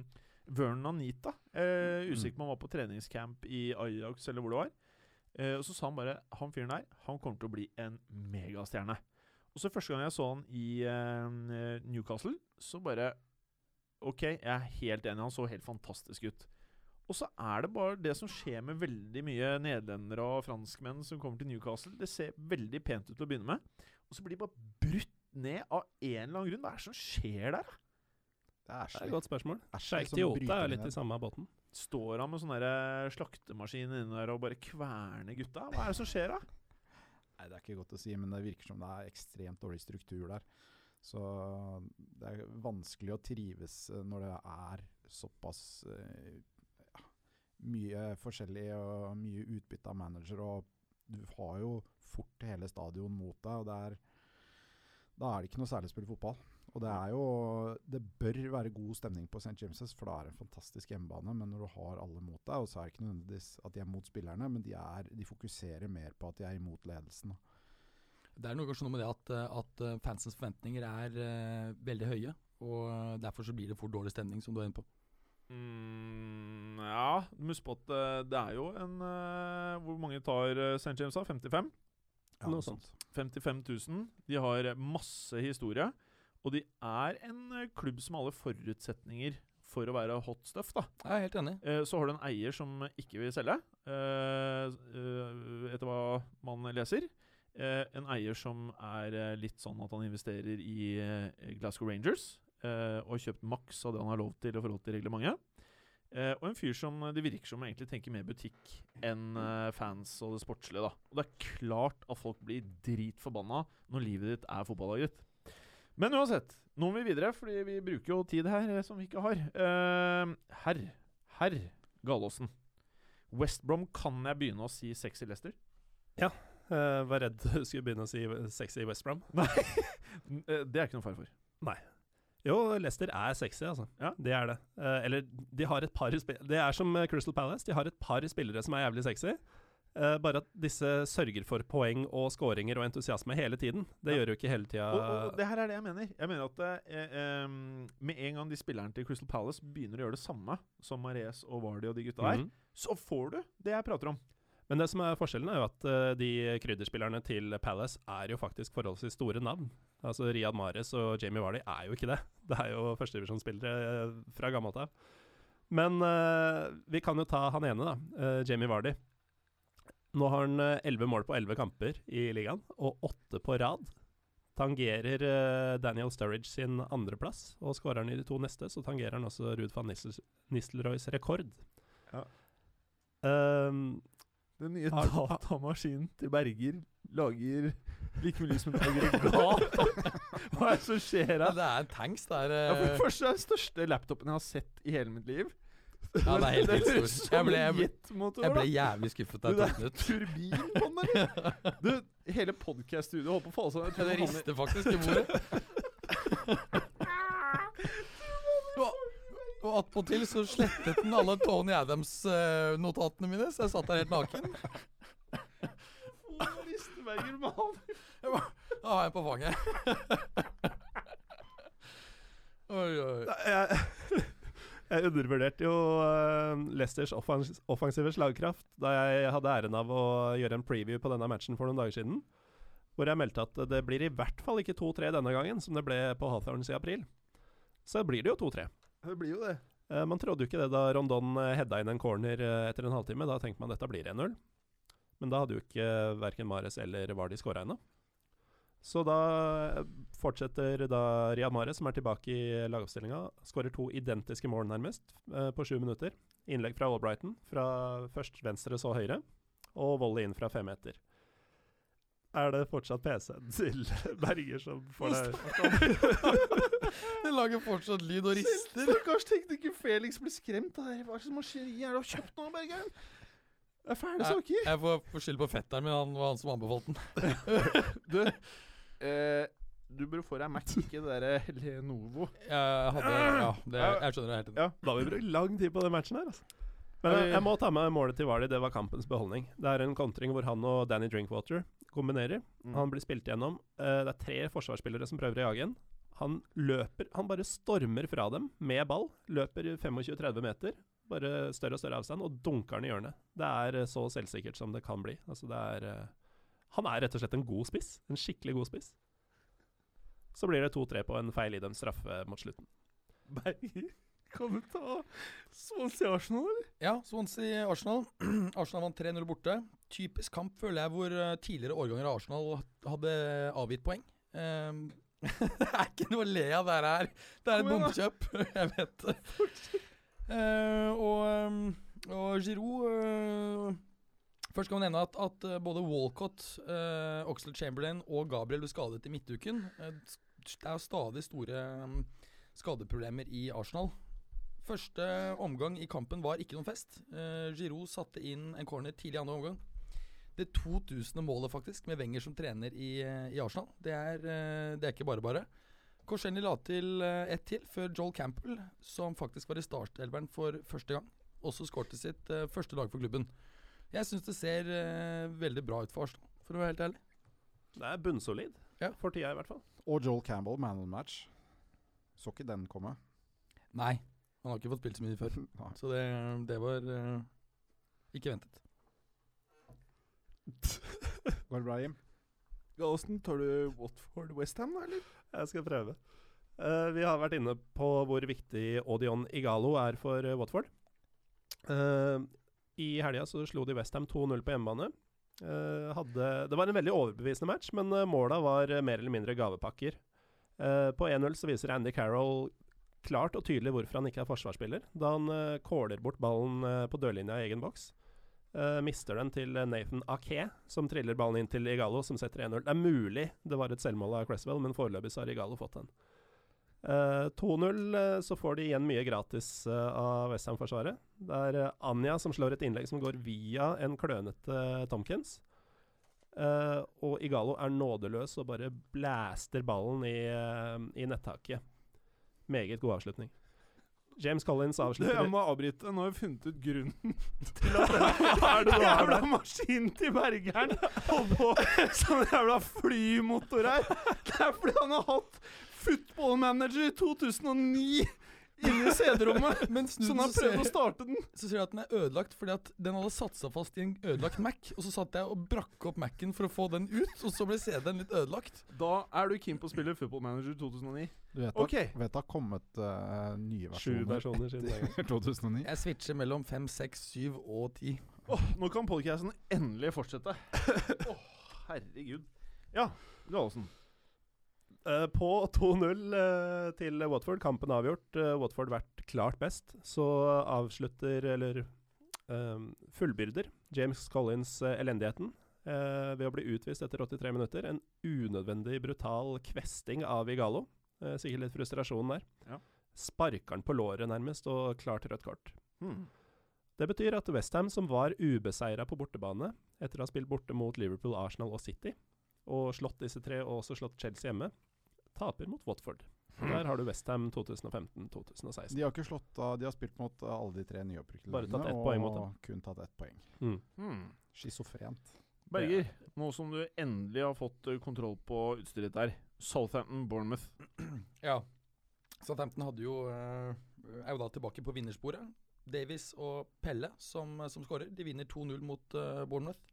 Vernon Anita. Eh, usikker på om han var på treningscamp i Ajax eller hvor det var. Eh, og så sa han bare Han fyren der, han kommer til å bli en megastjerne. Og så første gang jeg så han i uh, Newcastle, så bare OK, jeg er helt enig. Han så helt fantastisk ut. Og så er det bare det som skjer med veldig mye nederlendere og franskmenn som kommer til Newcastle. Det ser veldig pent ut til å begynne med, og så blir de bare brutt ned av en eller annen grunn. Hva er det som skjer der? da? Det er Det er et godt spørsmål. Som Diota er litt i samme båten. Står han med sånn slaktemaskin inni der og bare kverner gutta? Hva er det som skjer da? Nei, Det er ikke godt å si, men det virker som det er ekstremt dårlig struktur der. Så det er vanskelig å trives eh, når det er såpass eh, ja, mye forskjellig og mye utbytte av manager. Og du har jo fort hele stadion mot deg, og det er, da er det ikke noe særlig å spille fotball. Og det er jo Det bør være god stemning på St. James', for det er en fantastisk hjemmebane. Men når du har alle mot deg, og så er det ikke nødvendigvis at de er mot spillerne, men de, er, de fokuserer mer på at de er imot ledelsen. Det er noe, kanskje noe med det at, at eh, fansens forventninger er uh, veldig høye. Og eh, derfor så blir det fort dårlig stemning, som du er inne på. Mm, ja, husk på at det er jo en uh, Hvor mange tar uh, St. James av? 55? Ja, Noe sånt. 55 000. De har masse historie. Og de er en eh, klubb som har alle forutsetninger for å være hot stuff. da Jeg er helt enig. Eh, Så har du en eier som ikke vil selge, eh, etter hva man leser. En eier som er litt sånn at han investerer i Glasgow Rangers. Og har kjøpt maks av det han har lov til i forhold til reglementet. Og en fyr som det virker som egentlig tenker mer butikk enn fans og det sportslige. da Og det er klart at folk blir dritforbanna når livet ditt er fotballaget ditt. Men uansett, nå må vi videre, fordi vi bruker jo tid her eh, som vi ikke har. Uh, herr, herr Galåsen. West Brom kan jeg begynne å si sexy Leicester? Uh, var redd du [LAUGHS] skulle begynne å si sexy West Brom. [LAUGHS] Nei, eh, det er ikke noe fare for. Nei. Jo, Leicester er sexy, altså. Ja. Det er det. Uh, eller, de har et par Det er som Crystal Palace. De har et par spillere som er jævlig sexy. Eh, bare at disse sørger for poeng og skåringer og entusiasme hele tiden. Det Ja. gjør jo ikke hele tida Og, og det her er det jeg mener. Jeg mener at eh, em, Med en gang de spillerne til Crystal Palace begynner å gjøre det samme som Mares og Vardy og de gutta der, Mhm. så får du det jeg prater om. Men det som er forskjellen, er jo at uh, de krydderspillerne til Palace er jo faktisk forholdsvis store navn. Altså Riyad Mahrez og Jamie Vardy er jo ikke det. [LAUGHS] Det er jo førstedivisjonsspillere eh, fra gammelt av. Men uh, vi kan jo ta han ene, da. eh, Jamie Vardy. Nå har han elleve mål på elleve kamper i ligaen, og åtte på rad. Tangerer eh, Daniel Sturridge sin andreplass, og skårer han i de to neste, så tangerer han også Ruud van Nistelrooys rekord. Ja. Um, Den nye Har- datamaskinen til Berger lager like mye lys som [LAUGHS] en aggregat. Hva er det som skjer Ja, det er en tanks der. Ja, for eh, det første er den største laptopen jeg har sett i hele mitt liv. Ja, det er helt vilt Jeg ble- jeg ble- en jeg jævlig skuffet da jeg tok den ut. turbin på den? [LAUGHS] Du, hele podcast-studioet holdt på å falle sammen. Jeg det rister faktisk i bordet. [LAUGHS] Og, og attpåtil så slettet den alle Tony Adams-notatene mine, så jeg satt der helt naken. Hvor med han? Da har jeg den på fanget. [LAUGHS] Oi, oi. Jeg, jeg undervurderte jo eh, Leicesters offens offensive slagkraft da jeg hadde æren av å gjøre en preview på denne matchen for noen dager siden. Hvor jeg meldte at det blir i hvert fall ikke 2-3 denne gangen, som det ble på Hawthorns i april. Så blir det jo 2-3. Det blir jo det. Eh, man trodde jo ikke det da Rondon eh, heada inn en corner etter en halvtime. Da tenkte man at dette blir 1-0. Men da hadde jo ikke verken Mares eller Vardi skåra ennå. Så da eh, fortsetter da Riyad Mahrez, som er tilbake i lagoppstillinga, skårer to identiske mål nærmest eh, på sju minutter. Innlegg fra Albrighton, fra først venstre, så høyre, og volley inn fra fem meter. Er det fortsatt PC-en til [LAUGHS] Berger som får det [LAUGHS] Den lager fortsatt lyd og rister. Stakkars tekniker Felix blir skremt. av det her. Hva det har skjedd? Er det har kjøpt noe, Bergeren? Det er fæle saker. Jeg får, får skylde på fetteren min, han var han som anbefalte den. [LAUGHS] Du, eh, du burde få deg Mac, ikke det der Lenovo. Jeg hadde Ja, det, jeg skjønner det helt. Ja. Da har vi brukt lang tid på den matchen her, altså. Men jeg, jeg må ta med målet til Vardy. Det var kampens beholdning. Det er en kontring hvor han og Danny Drinkwater kombinerer. Mm. Han blir spilt gjennom. Eh, det er tre forsvarsspillere som prøver å jage ham. Han løper Han bare stormer fra dem med ball. Løper 25-30 meter. Bare større og større avstand, og dunker den i hjørnet. Det er eh, så selvsikkert som det kan bli. Altså, det er eh, Han er rett og slett en god spiss. En skikkelig god spiss. Så blir det 2-3 på en feil idømt straffe mot slutten. Berger, kan du ta Swansea Arsenal, eller? Ja, Swansea Arsenal. [CLEARS THROAT] Arsenal vant 3-0 borte. Typisk kamp, føler jeg, hvor eh, tidligere årganger av Arsenal hadde avgitt poeng. Um, det [LAUGHS] er ikke noe å le av det her. Det er et bomkjøp. [LAUGHS] jeg vet det. Uh, og, ehm, og Giroud eh, Først kan vi nevne at, at eh, både Walcott, uh, Oxlade Chamberlain og Gabriel ble skadet i midtuken. Eh, det er stadig store um, skadeproblemer i Arsenal. Første omgang i kampen var ikke noen fest. Uh, Giroud satte inn en corner tidlig i andre omgang. Det 2000. målet, faktisk, med Wenger som trener i, i Arsenal. Det er, uh, det er ikke bare bare. Korsenny la til uh, ett til før Joel Campbell, som faktisk var i startelveren for første gang, også skårte sitt uh, første lag for klubben. Jeg syns det ser uh, veldig bra ut for Arsenal, for å være helt ærlig. Det er bunnsolid, Ja. for tida i hvert fall. Og Joel Campbell, man of the match. Så ikke den komme. Nei, han har ikke fått spilt så mye før. [LAUGHS] Så det, det var uh, ikke ventet. Går det bra, Jim? Åssen tar du Watford Westham, da, eller? Jeg skal prøve. Uh, vi har vært inne på hvor viktig Odion Igalo er for Watford. Eh, I helga så slo de Westham 2-0 på hjemmebane. Uh, hadde, det var en veldig overbevisende match, men uh, måla var eh, mer eller mindre gavepakker. Uh, på 1-0 så viser Andy Carroll klart og tydelig hvorfor han ikke er forsvarsspiller, da han uh, kåler bort ballen på dørlinja i egen boks. Mister den til Nathan Ake, som triller ballen inn til Igalo, som setter 1-0. Det er mulig det var et selvmål av Cresswell, men foreløpig så har Igalo fått den. Eh, 2-0 uh, så får de igjen mye gratis uh, av Westham-forsvaret. Det er eh, Anja som slår et innlegg som går via en klønete Tomkins. Eh, og Igalo er nådeløs og bare blæster ballen i, i nettaket. Meget god avslutning. James Collins avslutter Jeg må avbryte. Nå har vi funnet ut grunnen [LAUGHS] til at [LAUGHS] den jævla maskinen til Bergeren holder på som [LAUGHS] en jævla flymotor her. Det er fordi han har hatt Football Manager i 2009 inni i CD-rommet. [LAUGHS] Så den, han prøvde å starte den. så ser jeg at den er ødelagt fordi at den hadde satt seg fast i en ødelagt Mac. Og så satt jeg og brakk opp Mac-en for å få den ut, og så ble CD-en litt ødelagt. Da er du keen på å spille Football Manager 2009. Du vet, okay. at, vet det har kommet uh, nye versjoner versjoner siden 2009. [LAUGHS] Jeg switcher mellom 5, 6, 7 og 10. Oh, nå kan podcasten endelig fortsette. [LAUGHS] oh, herregud. Ja, Gallosen. Eh, på 2-0 eh, til Watford, kampen avgjort. eh, Watford vært klart best. Så avslutter, eller eh, fullbyrder, James Collins elendigheten ved å bli utvist etter 83 minutter. En unødvendig brutal kvesting av Igalo. Sikkert litt frustrasjon der. Ja. Sparker han på låret nærmest, og klar til rødt kort. Hmm. Det betyr at Westham, som var ubeseira på bortebane etter å ha spilt borte mot Liverpool, Arsenal og City, og slått disse tre, og også slått Chelsea hjemme, taper mot Watford. Hmm. Der har du Westham 2015-2016. De har ikke slått av De har spilt mot eh, alle de tre tatt lagene, ett poeng mot dem. kun tatt ett poeng. Mm. Schizofrent. Berger, nå som du endelig har fått eh, kontroll på utstyret ditt der. Southampton, Bournemouth. [CLEARS THROAT] Ja. Southampton hadde jo, eh, er jo da tilbake på vinnersporet. Davies og Pelle som, som skårer. De vinner 2-0 mot uh, Bournemouth.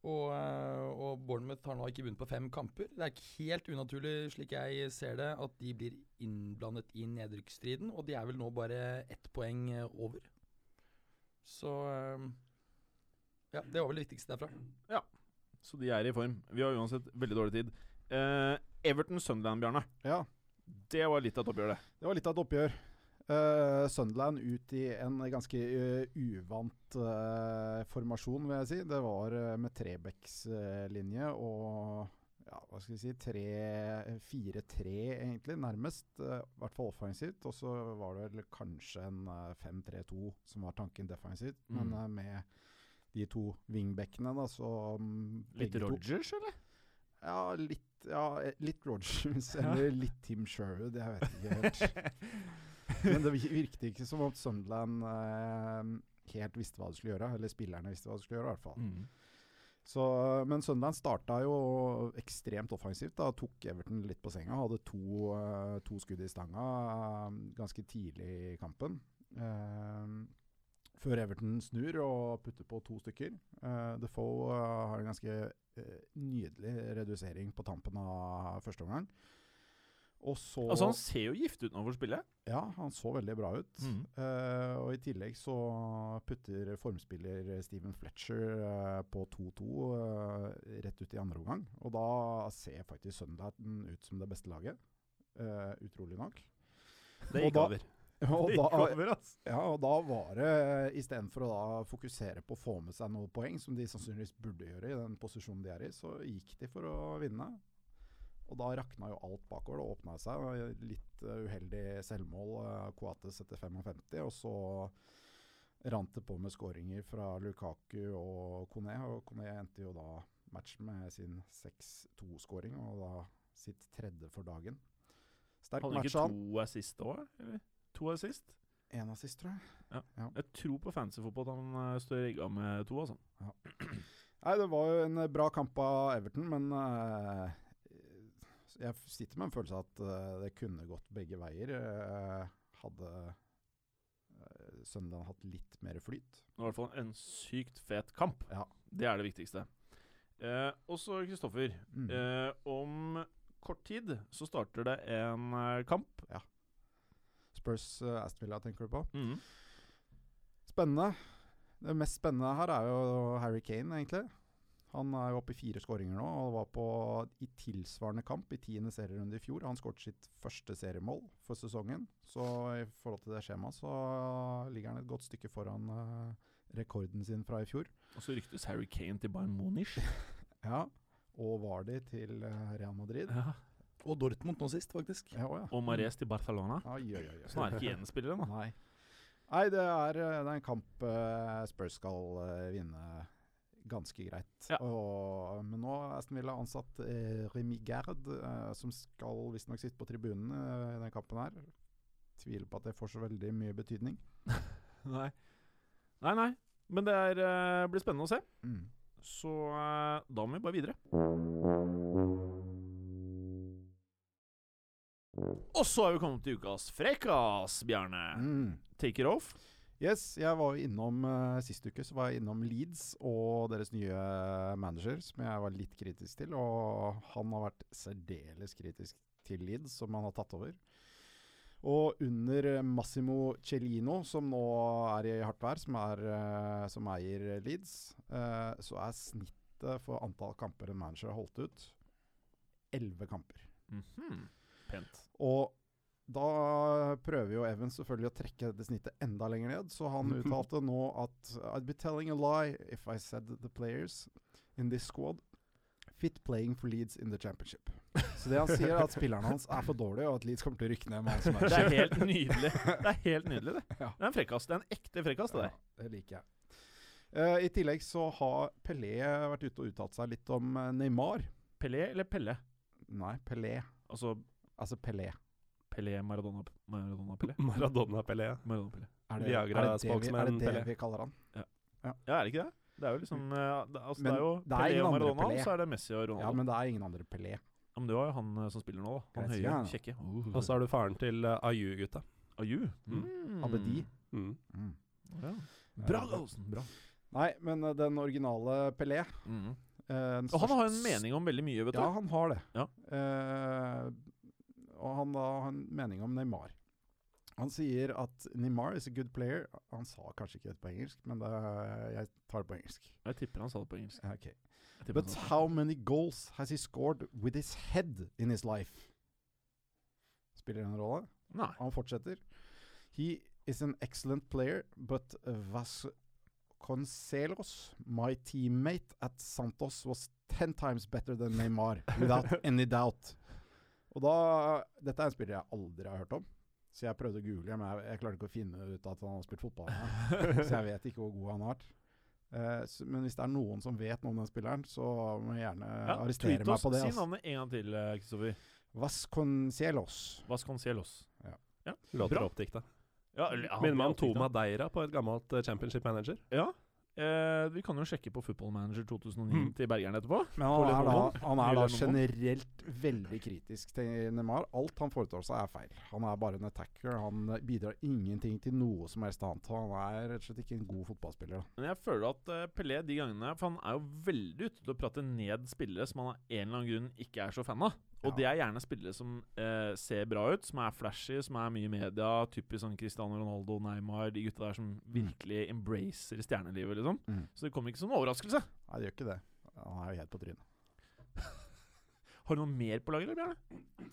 Og, eh, og Bournemouth har nå ikke vunnet på fem kamper. Det er ikke helt unaturlig, slik jeg ser det, at de blir innblandet i nedrykksstriden. Og de er vel nå bare ett poeng eh, over. Så eh, Ja, det var vel det viktigste derfra. Ja, Så de er i form. Vi har uansett veldig dårlig tid. Eh, Everton-Sunderland, Bjarne. Ja, Det var litt av et oppgjør, det. det var litt av et oppgjør. Uh, Sunderland ut i en ganske uh, uvant uh, formasjon, vil jeg si. Det var med trebekslinje og ja, hva skal vi si 3-4-3, egentlig, nærmest. I hvert fall offensivt. Og så var det vel kanskje en eh, 5-3-2 som var tanken defensivt. Mm. Men med de to wingbackene, da, så um, Litt Rogers, to- eller? Ja, litt, ja, litt Rogers [LAUGHS] eller litt Tim Sherwood. Jeg vet ikke helt. [LAUGHS] Men det virket ikke som om Sunderland eh, helt visste hva de skulle gjøre. Eller spillerne visste hva de skulle gjøre, i hvert fall. Mm. Så, men Sunderland starta jo ekstremt offensivt. da Tok Everton litt på senga. Hadde to, eh, to skudd i stanga eh, ganske tidlig i kampen. Eh, før Everton snur og putter på to stykker. Uh, Defoe uh, har en ganske uh, nydelig redusering på tampen av første omgang. Og så Altså, han ser jo giftig ut når han får spille. Ja, han så veldig bra ut. Mm. Uh, og i tillegg så putter formspiller Steven Fletcher uh, på 2-2 uh, rett ut i andre omgang. Og da ser faktisk Sunderland ut som det beste laget. Eh, utrolig nok. Det gikk over. Og da, [LAUGHS] ja, og da var det istedenfor å da fokusere på å få med seg noen poeng, som de sannsynligvis burde gjøre i den posisjonen de er i, så gikk de for å vinne. Og da rakna jo alt bakover. Det åpna seg. Litt eh, uheldig selvmål. Uh, Coates etter 55, og så rant det på med skåringer fra Lukaku og Kone. Og Kone endte jo da matchen med sin 6-2-skåring, og da sitt tredje for dagen. Sterk Hadde han match, ikke to assist òg, eller? To assist? Én assist, tror jeg. Jeg tror på fancyfotball at han eh, står rigga med to, altså. Nei, det var jo en eh, bra kamp av Everton, men eh, jeg sitter med en følelse av at uh, det kunne gått begge veier. Uh, hadde uh, Sunderland hatt litt mer flyt. Det var i hvert fall en sykt fet kamp. Ja. Det er det viktigste. Uh, og så, Kristoffer. Mm. Eh, om kort tid så starter det en eh, kamp. Spurs uh, Aston Villa, tenker du på? Mm. Spennende. Det mest spennende her er jo Harry Kane, egentlig. Han er jo oppe i fire skåringer nå, og var på i tilsvarende kamp i tiende serierunde i fjor. Han skåret sitt første seriemål for sesongen. Så i forhold til det skjemaet så ligger han et godt stykke foran uh, rekorden sin fra i fjor. Og så ryktes Harry Kane til Bayern Munich. [LAUGHS] Ja, og Vardy til eh, Real Madrid. Ja. Og Dortmund nå sist, faktisk. Ja, ja. Og Mares til Barcelona. Så nå er det ikke gjenspillere, da. Nei. Nei, det er, eh, det er en kamp uh, Spurs skal vinne ganske greit. Ja. Og, men nå har Aston Villa ansatt eh, Remi Gerd, eh, som skal visstnok sitte på tribunen eh, i den kampen her. Tviler på at det får så veldig mye betydning. [LAUGHS] Nei. Nei, nei. Men det er, eh, blir spennende å se. Mm. Så eh, da må vi bare videre. Og så er vi kommet til ukas frekkas, Bjarne. Mm. Take it off. Yes, jeg var innom uh, Sist uke så var jeg innom Leeds og deres nye manager, som jeg var litt kritisk til. Og han har vært særdeles kritisk til Leeds, som han har tatt over. Og under Massimo Cellino, som nå er i hardt vær, som, er, uh, som eier Leeds, uh, så er snittet for antall kamper en manager har holdt ut, elleve kamper. Mhm. Pent. Og da prøver jo Evans selvfølgelig å trekke det snittet enda lenger ned, så han [LAUGHS] uttalte nå at I'd be telling a lie if I said the players in this squad fit playing for Leeds in the championship. Så det han sier, er at spillerne hans er for dårlige, og at Leeds kommer til å rykke ned med han som Det er helt nydelig. Det er helt nydelig, det. [LAUGHS] Ja. Det er en frekkas. Det er en ekte frekkas, det Ja, det liker jeg. Uh, I tillegg så har Pelé vært ute og uttalt seg litt om eh, Neymar. Pelé eller Pelle? Nei, Pelé. Altså Altså Pelé. Pelé Maradona Maradona Pelé? [LAUGHS] Maradona Pelé. Maradona Pelé. Er det, er det, det, vi, er det det Pelé. vi kaller han? Ja, er det ikke det? Det er jo liksom eh, det, altså, Men det er jo det er Pelé og Maradona, Pelé. og så er det Messi og Ronaldo. Ja, men det er ingen andre Pelé. Ja, men det var jo han eh, som spiller nå, da. Han høye, ja. kjekke. Uh. Og så har du faren til uh, Ayu-gutta. Aju. Mm. Mm. Abedi. Mm. Mm. Ja. Bra, Gallosen. Bra. Nei, men eh, den originale Pelé Mm. eh, Og han har jo en mening om veldig mye, vet du. Ja, han har det. Ja. Og han da har en mening om Neymar. Han sier at Neymar is a good player. Han sa kanskje ikke det på engelsk, men det, jeg tar det på engelsk. Jeg tipper han sa det på engelsk. Ja, ok. Jeg tipper But how many goals has he scored with his head in his life? Spiller det en rolle? Nei. Han fortsetter. He is an excellent player, but Vasconcelos, my teammate at Santos, was ten times better than Neymar, without [LAUGHS] any doubt. Og da, Dette er en spiller jeg aldri har hørt om, så jeg prøvde å google, men jeg, jeg klarte ikke å finne ut at han har spilt fotball. [LAUGHS] så jeg vet ikke hvor god han har vært. Eh, så, men hvis det er noen som vet noe om den spilleren, så må jeg gjerne Ja, arrestere meg på det. Si navnet en gang til, eh, Kristoffer. Vasconcelos. Vasconcelos. Låter Bra. oppdikta. Ja, Minner meg om. Toma Deira på et gammelt eh, championship manager. Ja. Eh, vi kan jo sjekke på Football Manager 2009 Mm. til Bergeren etterpå. Men han er, da, han er da generelt veldig kritisk til Neymar. Alt han foretar seg, er feil. Han er bare en attacker. Han bidrar ingenting til noe som helst annet. Han er rett og slett ikke en god fotballspiller. da. Men jeg føler at uh, Pelé de gangene For han er jo veldig ute til å prate ned spillere som han av en eller annen grunn ikke er så fan av. Og det er gjerne spillere som eh, ser bra ut, som er flashy, som er mye i media. Typisk sånn Cristiano Ronaldo, Neymar, de gutta der som virkelig embracer stjernelivet, liksom. Mm. Så det kommer ikke som en overraskelse. Nei, det gjør ikke det. Han er jo helt på trynet. [LAUGHS] Har du noe mer på lager, eller, Bjarne?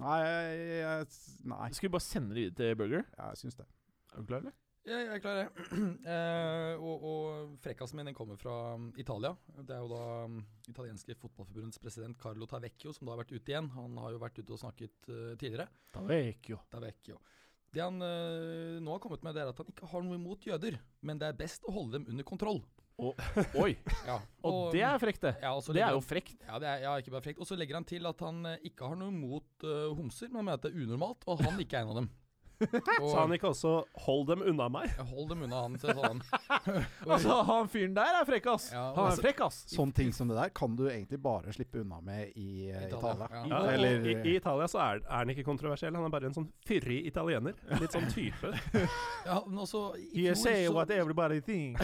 Nei, jeg, nei, Skal vi bare sende det videre til Burger? Ja, jeg syns det. Er du klar, eller? Ja, jeg klarer det. [CLEARS THROAT] Eh, og, og frekkasen min den kommer fra um, Italia. Det er jo da um, italienske fotballforbundets president Carlo Tavecchio som da har vært ute igjen. Han har jo vært ute og snakket uh, tidligere. Tavecchio. Tavecchio. Det han uh, nå har kommet med, det er at han ikke har noe imot jøder, men det er best å holde dem under kontroll. [LAUGHS] Oi! Ja, Og det er frekt, det. ja, Det er jo frekt. Ja, det er ja, ikke bare frekt. Og så legger han til at han eh, ikke har noe imot uh, homser, men mener at det er unormalt, og han ikke er en av dem. Og, Sa han ikke også 'hold dem unna meg'? Hold dem unna han, så sa han. [LAUGHS] Altså, han fyren der er frekk, ass. Ja, han er altså- frekk, ass. Sånne ting som det der kan du egentlig bare slippe unna med i uh, Italia, Italia. ja. Ja, Eller- i, I Italia så er, er han ikke kontroversiell, han er bare en sånn fyrig italiener. Litt sånn type. [LAUGHS] Ja, men også i You fjor, say så, what everybody thinks.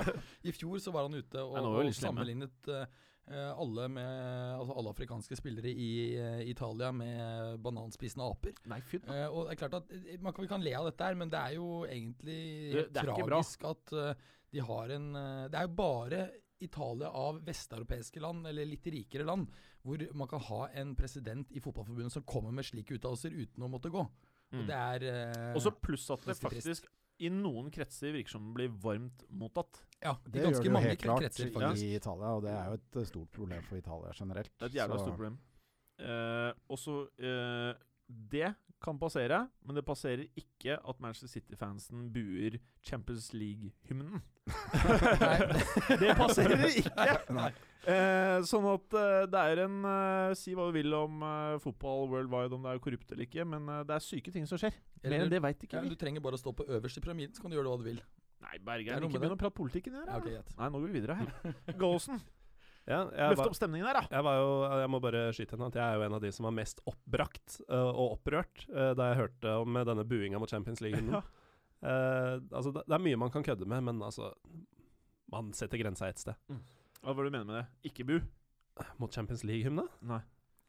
[LAUGHS] I fjor så var han ute og, og sammenlignet eh, alle, med, altså alle afrikanske spillere i eh, Italia med bananspisende aper. Nei, fy da. Eh, og det er klart at eh, Man vi kan le av dette her, men det er jo egentlig Det- det er tragisk at eh, de har en eh, Det er jo bare Italia av vesteuropeiske land, eller litt rikere land, hvor man kan ha en president i fotballforbundet som kommer med slike uttalelser uten å måtte gå. Og Mm. det er eh, Og så pluss at det faktisk i noen kretser virker som blir varmt mottatt. ja, Det gjør det jo helt klart kretser, i Italia, og det er jo et eh, stort problem for Italia generelt. Det er et jævla så- stort problem. Eh, også eh, Det kan passere, men det passerer ikke at Manchester City-fansen buer Champions League-hymnen. [LAUGHS] det passerer [LAUGHS] ikke! Nei. Eh, sånn at eh, det er en eh, Si hva du vil om eh, fotball worldwide, om det er korrupt eller ikke, men eh, det er syke ting som skjer. Mer enn det veit ikke Ja, vi. du trenger bare å stå på øverst i pyramiden, så kan du gjøre hva du vil. Nei, Det er Bergeren, ikke med begynn å prate politikken her. Ja, okay, Nei, nå går vi videre her. [LAUGHS] Gallosen, Ja, løft var, opp stemningen her, da! jeg var jo Jeg må bare skyte inn at jeg er jo en av de som var mest oppbrakt uh, og opprørt uh, da jeg hørte om øh, denne buinga mot Champions. [LAUGHS] Eh, altså, det, det er mye man kan kødde med, men altså Man setter grensa et sted. Hva var det du mener med det? Ikke bu? Mot Champions League-hymna? Nei.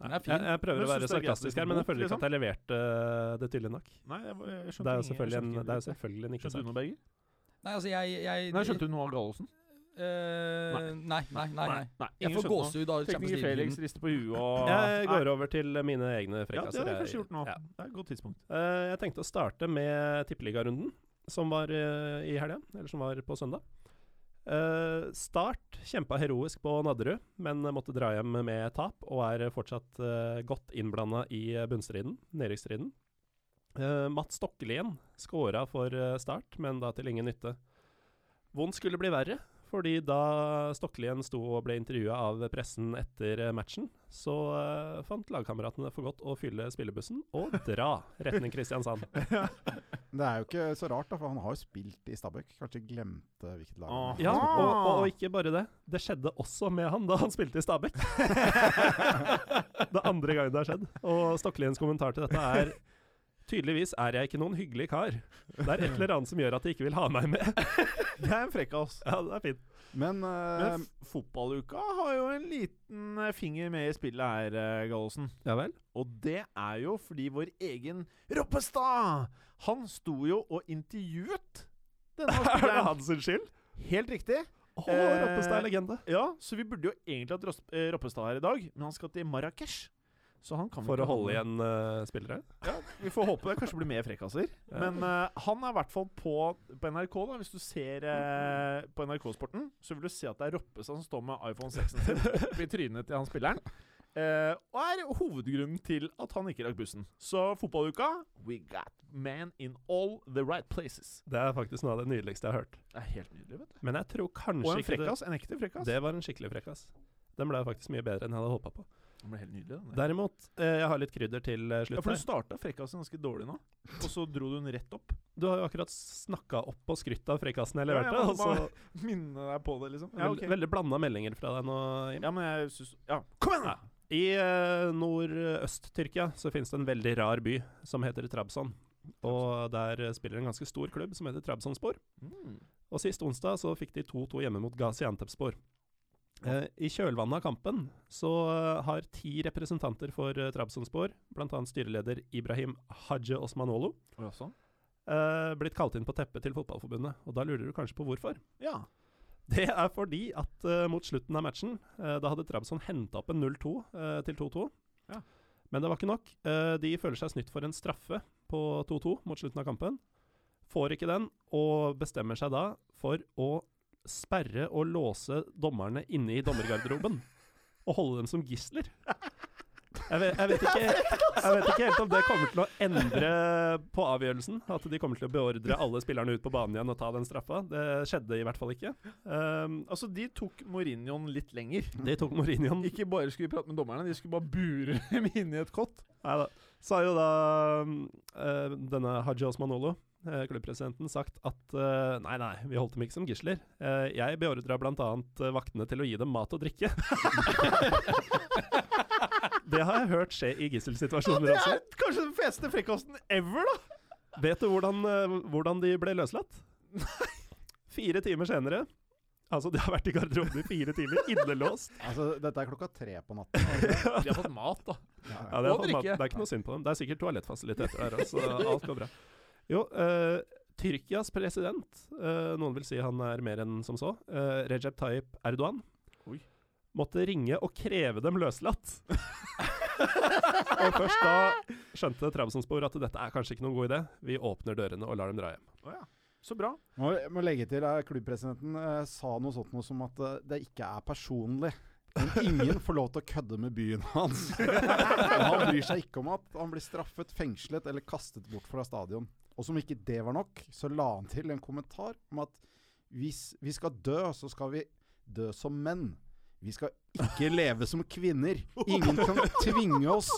Den er fin. Jeg, jeg prøver Men å være sarkastisk her, men jeg føler ikke liksom? at jeg leverte øh, det tydelig nok. Nei, jeg, jeg Det er jo selvfølgelig en, det er jo ikke selvfølgelig en ikke Skjønte du noe, Berger? Nei, altså jeg, jeg Nei, skjønte du noe av Gallosen? Uh, nei, nei, nei. nei. Nei, Jeg får gåsehud av Champions Tekniker Felix rister på huet og [LAUGHS] Jeg går over til mine egne Ja, det har jeg først gjort nå. Ja. Det er et godt tidspunkt. Eh, jeg tenkte å starte med tippeligarunden, som var eh, i helga, eller som var på søndag. Eh, start kjempa heroisk på Nadderud, men måtte dra hjem med tap, og er fortsatt uh, godt innblanda i bunnstriden, nedrykksstriden. Uh, Matt Stokkelien skåra for eh, Start, men da til ingen nytte. Vondt skulle bli verre, fordi da Stokkelien sto og ble intervjua av pressen etter matchen, så uh, fant lagkameratene for godt å fylle spillebussen og dra retning Kristiansand. [LAUGHS] Det er jo ikke så rart, da, for han har jo spilt i Stabæk. Kanskje glemte hvilket lag. Ah. Ja, og, og, ikke bare det. Det skjedde også med han da han spilte i Stabæk. [LAUGHS] det andre gang det har skjedd. Og Stokkeliens kommentar til dette er Tydeligvis er jeg ikke noen hyggelig kar. Det er et eller annet som gjør at de ikke vil ha meg med. [LAUGHS] Det er en frekkas. Ja, det er fint. Men, uh, Men fotballuka har jo en liten eh, finger med i spillet her, eh, Gallosen. Ja vel? Og det er jo fordi vår egen Roppestad Han sto jo og intervjuet denne [LAUGHS] Er det hans skyld? Helt riktig. Eh, Roppestad er legende. Ja, så vi burde jo egentlig hatt eh, Roppestad her i dag, men han skal til Marrakech. Så han kan For å holde igjen uh, spillere? Ja, vi får håpe det kanskje blir mer frekkaser. [LAUGHS] Ja. Men uh, han er i hvert fall på, på NRK. da Hvis du ser uh, på NRK-sporten, så vil du se at det er Roppestad som står med iPhone 6-en sin oppi trynet til han spilleren. Og er hovedgrunnen til at han ikke rakk bussen. Så fotballuka We got man in all the right places. Det er faktisk noe av det nydeligste jeg har hørt. Det er helt nydelig, vet du. Men jeg tror kanskje Og en frekkas. En ekte frekkas. Det var en skikkelig frekkas. Den ble faktisk mye bedre enn jeg hadde håpa på. Den ble helt nydelig. Den. Derimot, eh, jeg har litt krydder til eh, Ja, for du starta frekkasen ganske dårlig nå, og så dro du den rett opp. Du har jo akkurat snakka opp og skrytt av frekkasen jeg Ja, leverte. jeg må og så bare [LAUGHS] minne deg på det, liksom. Ja, veld, ok. Veldig blanda meldinger fra deg nå. Jim. ja men jeg syns Ja, kom igjen, da! I eh, nordøst-Tyrkia så finnes det en veldig rar by som heter Trabzon. Og der eh, spiller en ganske stor klubb som heter Trabzonspor. Mm. Og sist onsdag så fikk de 2-2 hjemme mot Gaziantepspor. Eh, I kjølvannet av kampen så eh, har ti representanter for uh, Trabzonspor, bl.a. styreleder Ibrahim Haje Osmanolo, eh, blitt kalt inn på teppet til Fotballforbundet. Og da lurer du kanskje på hvorfor? Ja. Det er fordi at mot slutten av matchen, da hadde Trabzon henta opp en 0-2 eh, til 2-2. Ja. Men det var ikke nok. De føler seg snytt for en straffe på 2-2 mot slutten av kampen. Får ikke den, og bestemmer seg da for å sperre og låse dommerne inne i dommergarderoben. Og holde dem som gisler. Jeg vet, jeg, vet ikke, jeg vet ikke helt om det kommer til å endre på avgjørelsen. At de kommer til å beordre alle spillerne ut på banen igjen og ta den straffa. Det skjedde i hvert fall ikke. Um, Altså, de tok Mourinhoen litt lenger. De tok Mourinhoen Ikke bare skulle prate med dommerne, de skulle bare bure [LAUGHS] dem inn i et kott. Neida. Sa jo da eh, denne Haji Osmanolo, klubbpresidenten, sagt at eh, nei, nei, vi holdt dem ikke som gisler. Uh, jeg beordra bl.a. Vaktene til å gi dem mat og drikke. [LAUGHS] det har jeg hørt skje i gisselsituasjoner det også. er kanskje den feteste frikosten ever, da! Vet du hvordan, eh, hvordan de ble løslatt? Fire timer senere. Altså, de har vært i garderoben i fire timer, innelåst. Altså, dette er klokka tre på natten. [LAUGHS] det det? De har fått mat, da. Ja, ja. Ja, det, er, fått mat. det er ikke noe synd på dem. Det er sikkert toalettfasiliteter der, så Alt går bra. Jo, uh, Tyrkias president, uh, noen vil si han er mer enn som så, uh, Recep Tayyip Erdogan, Oi. måtte ringe og kreve dem løslatt. [LAUGHS] og først da skjønte Trabzonspor at dette er kanskje ikke noen god idé. Vi åpner dørene og lar dem dra hjem. Oh, ja. Så bra. Må, må legge til at klubbpresidenten eh, sa noe sånt noe som at det ikke er personlig. Men ingen får lov til å kødde med byen hans. [LAUGHS] Han bryr seg ikke om at han blir straffet, fengslet eller kastet bort fra stadion. Og som ikke det var nok, så la han til en kommentar om at hvis vi skal dø, så skal vi dø som menn. Vi skal ikke [LAUGHS] leve som kvinner. Ingen kan tvinge oss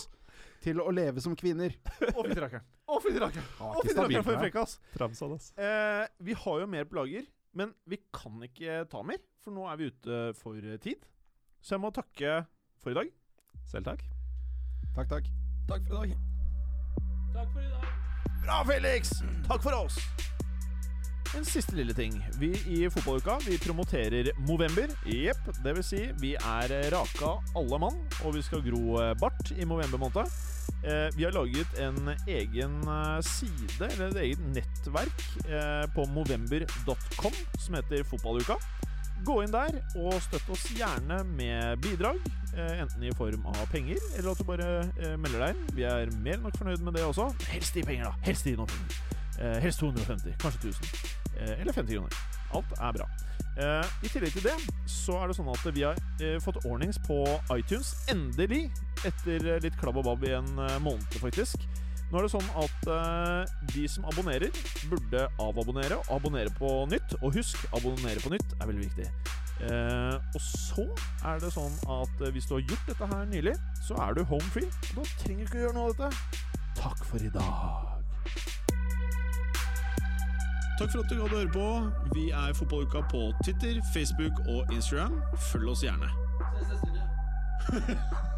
til å leve som kvinner. Å, fy rakkeren. Å, fy rakkeren. Å, fytti rakkeren for en frekkas. Trabzon. Eh, vi har jo mer på lager, men vi kan ikke ta mer, for nå er vi ute for tid. Så jeg må takke for i dag. Selv takk. Takk, takk. Takk for i dag. Takk for i dag. Bra, Felix! Takk for oss. En siste lille ting. Vi i fotballuka vi promoterer Movember. Jepp. Det vil si, vi er raka alle mann, og vi skal gro eh, bart i Movember måned. Eh, vi har laget en egen eh, side, eller et eget nettverk, på movember.com som heter Fotballuka. Gå inn der og støtt oss gjerne med bidrag, enten i form av penger, eller at du bare eh, melder deg inn. Vi er mer enn nok fornøyd med det også. Helst i penger, da. Helst i noen penger. Eh, helst 250, kanskje 1000. Eh, eller 50 kroner. Alt er bra. Eh, I tillegg til det så er det sånn at vi har eh, fått ordnings på iTunes. Endelig! Etter eh, litt klabb og babb i en eh, måned, faktisk. Nå er det sånn at uh, de som abonnerer, burde avabonnere og abonnere på nytt. Og husk, abonnere på nytt er veldig viktig. Uh, og så er det sånn at uh, hvis du har gjort dette her nylig, så er du home free. Og da trenger du ikke å gjøre noe av dette. Takk for i dag. Takk for at du gadd å høre på. Vi er Fotballuka på Twitter, Facebook og Instagram. Følg oss gjerne. [LAUGHS]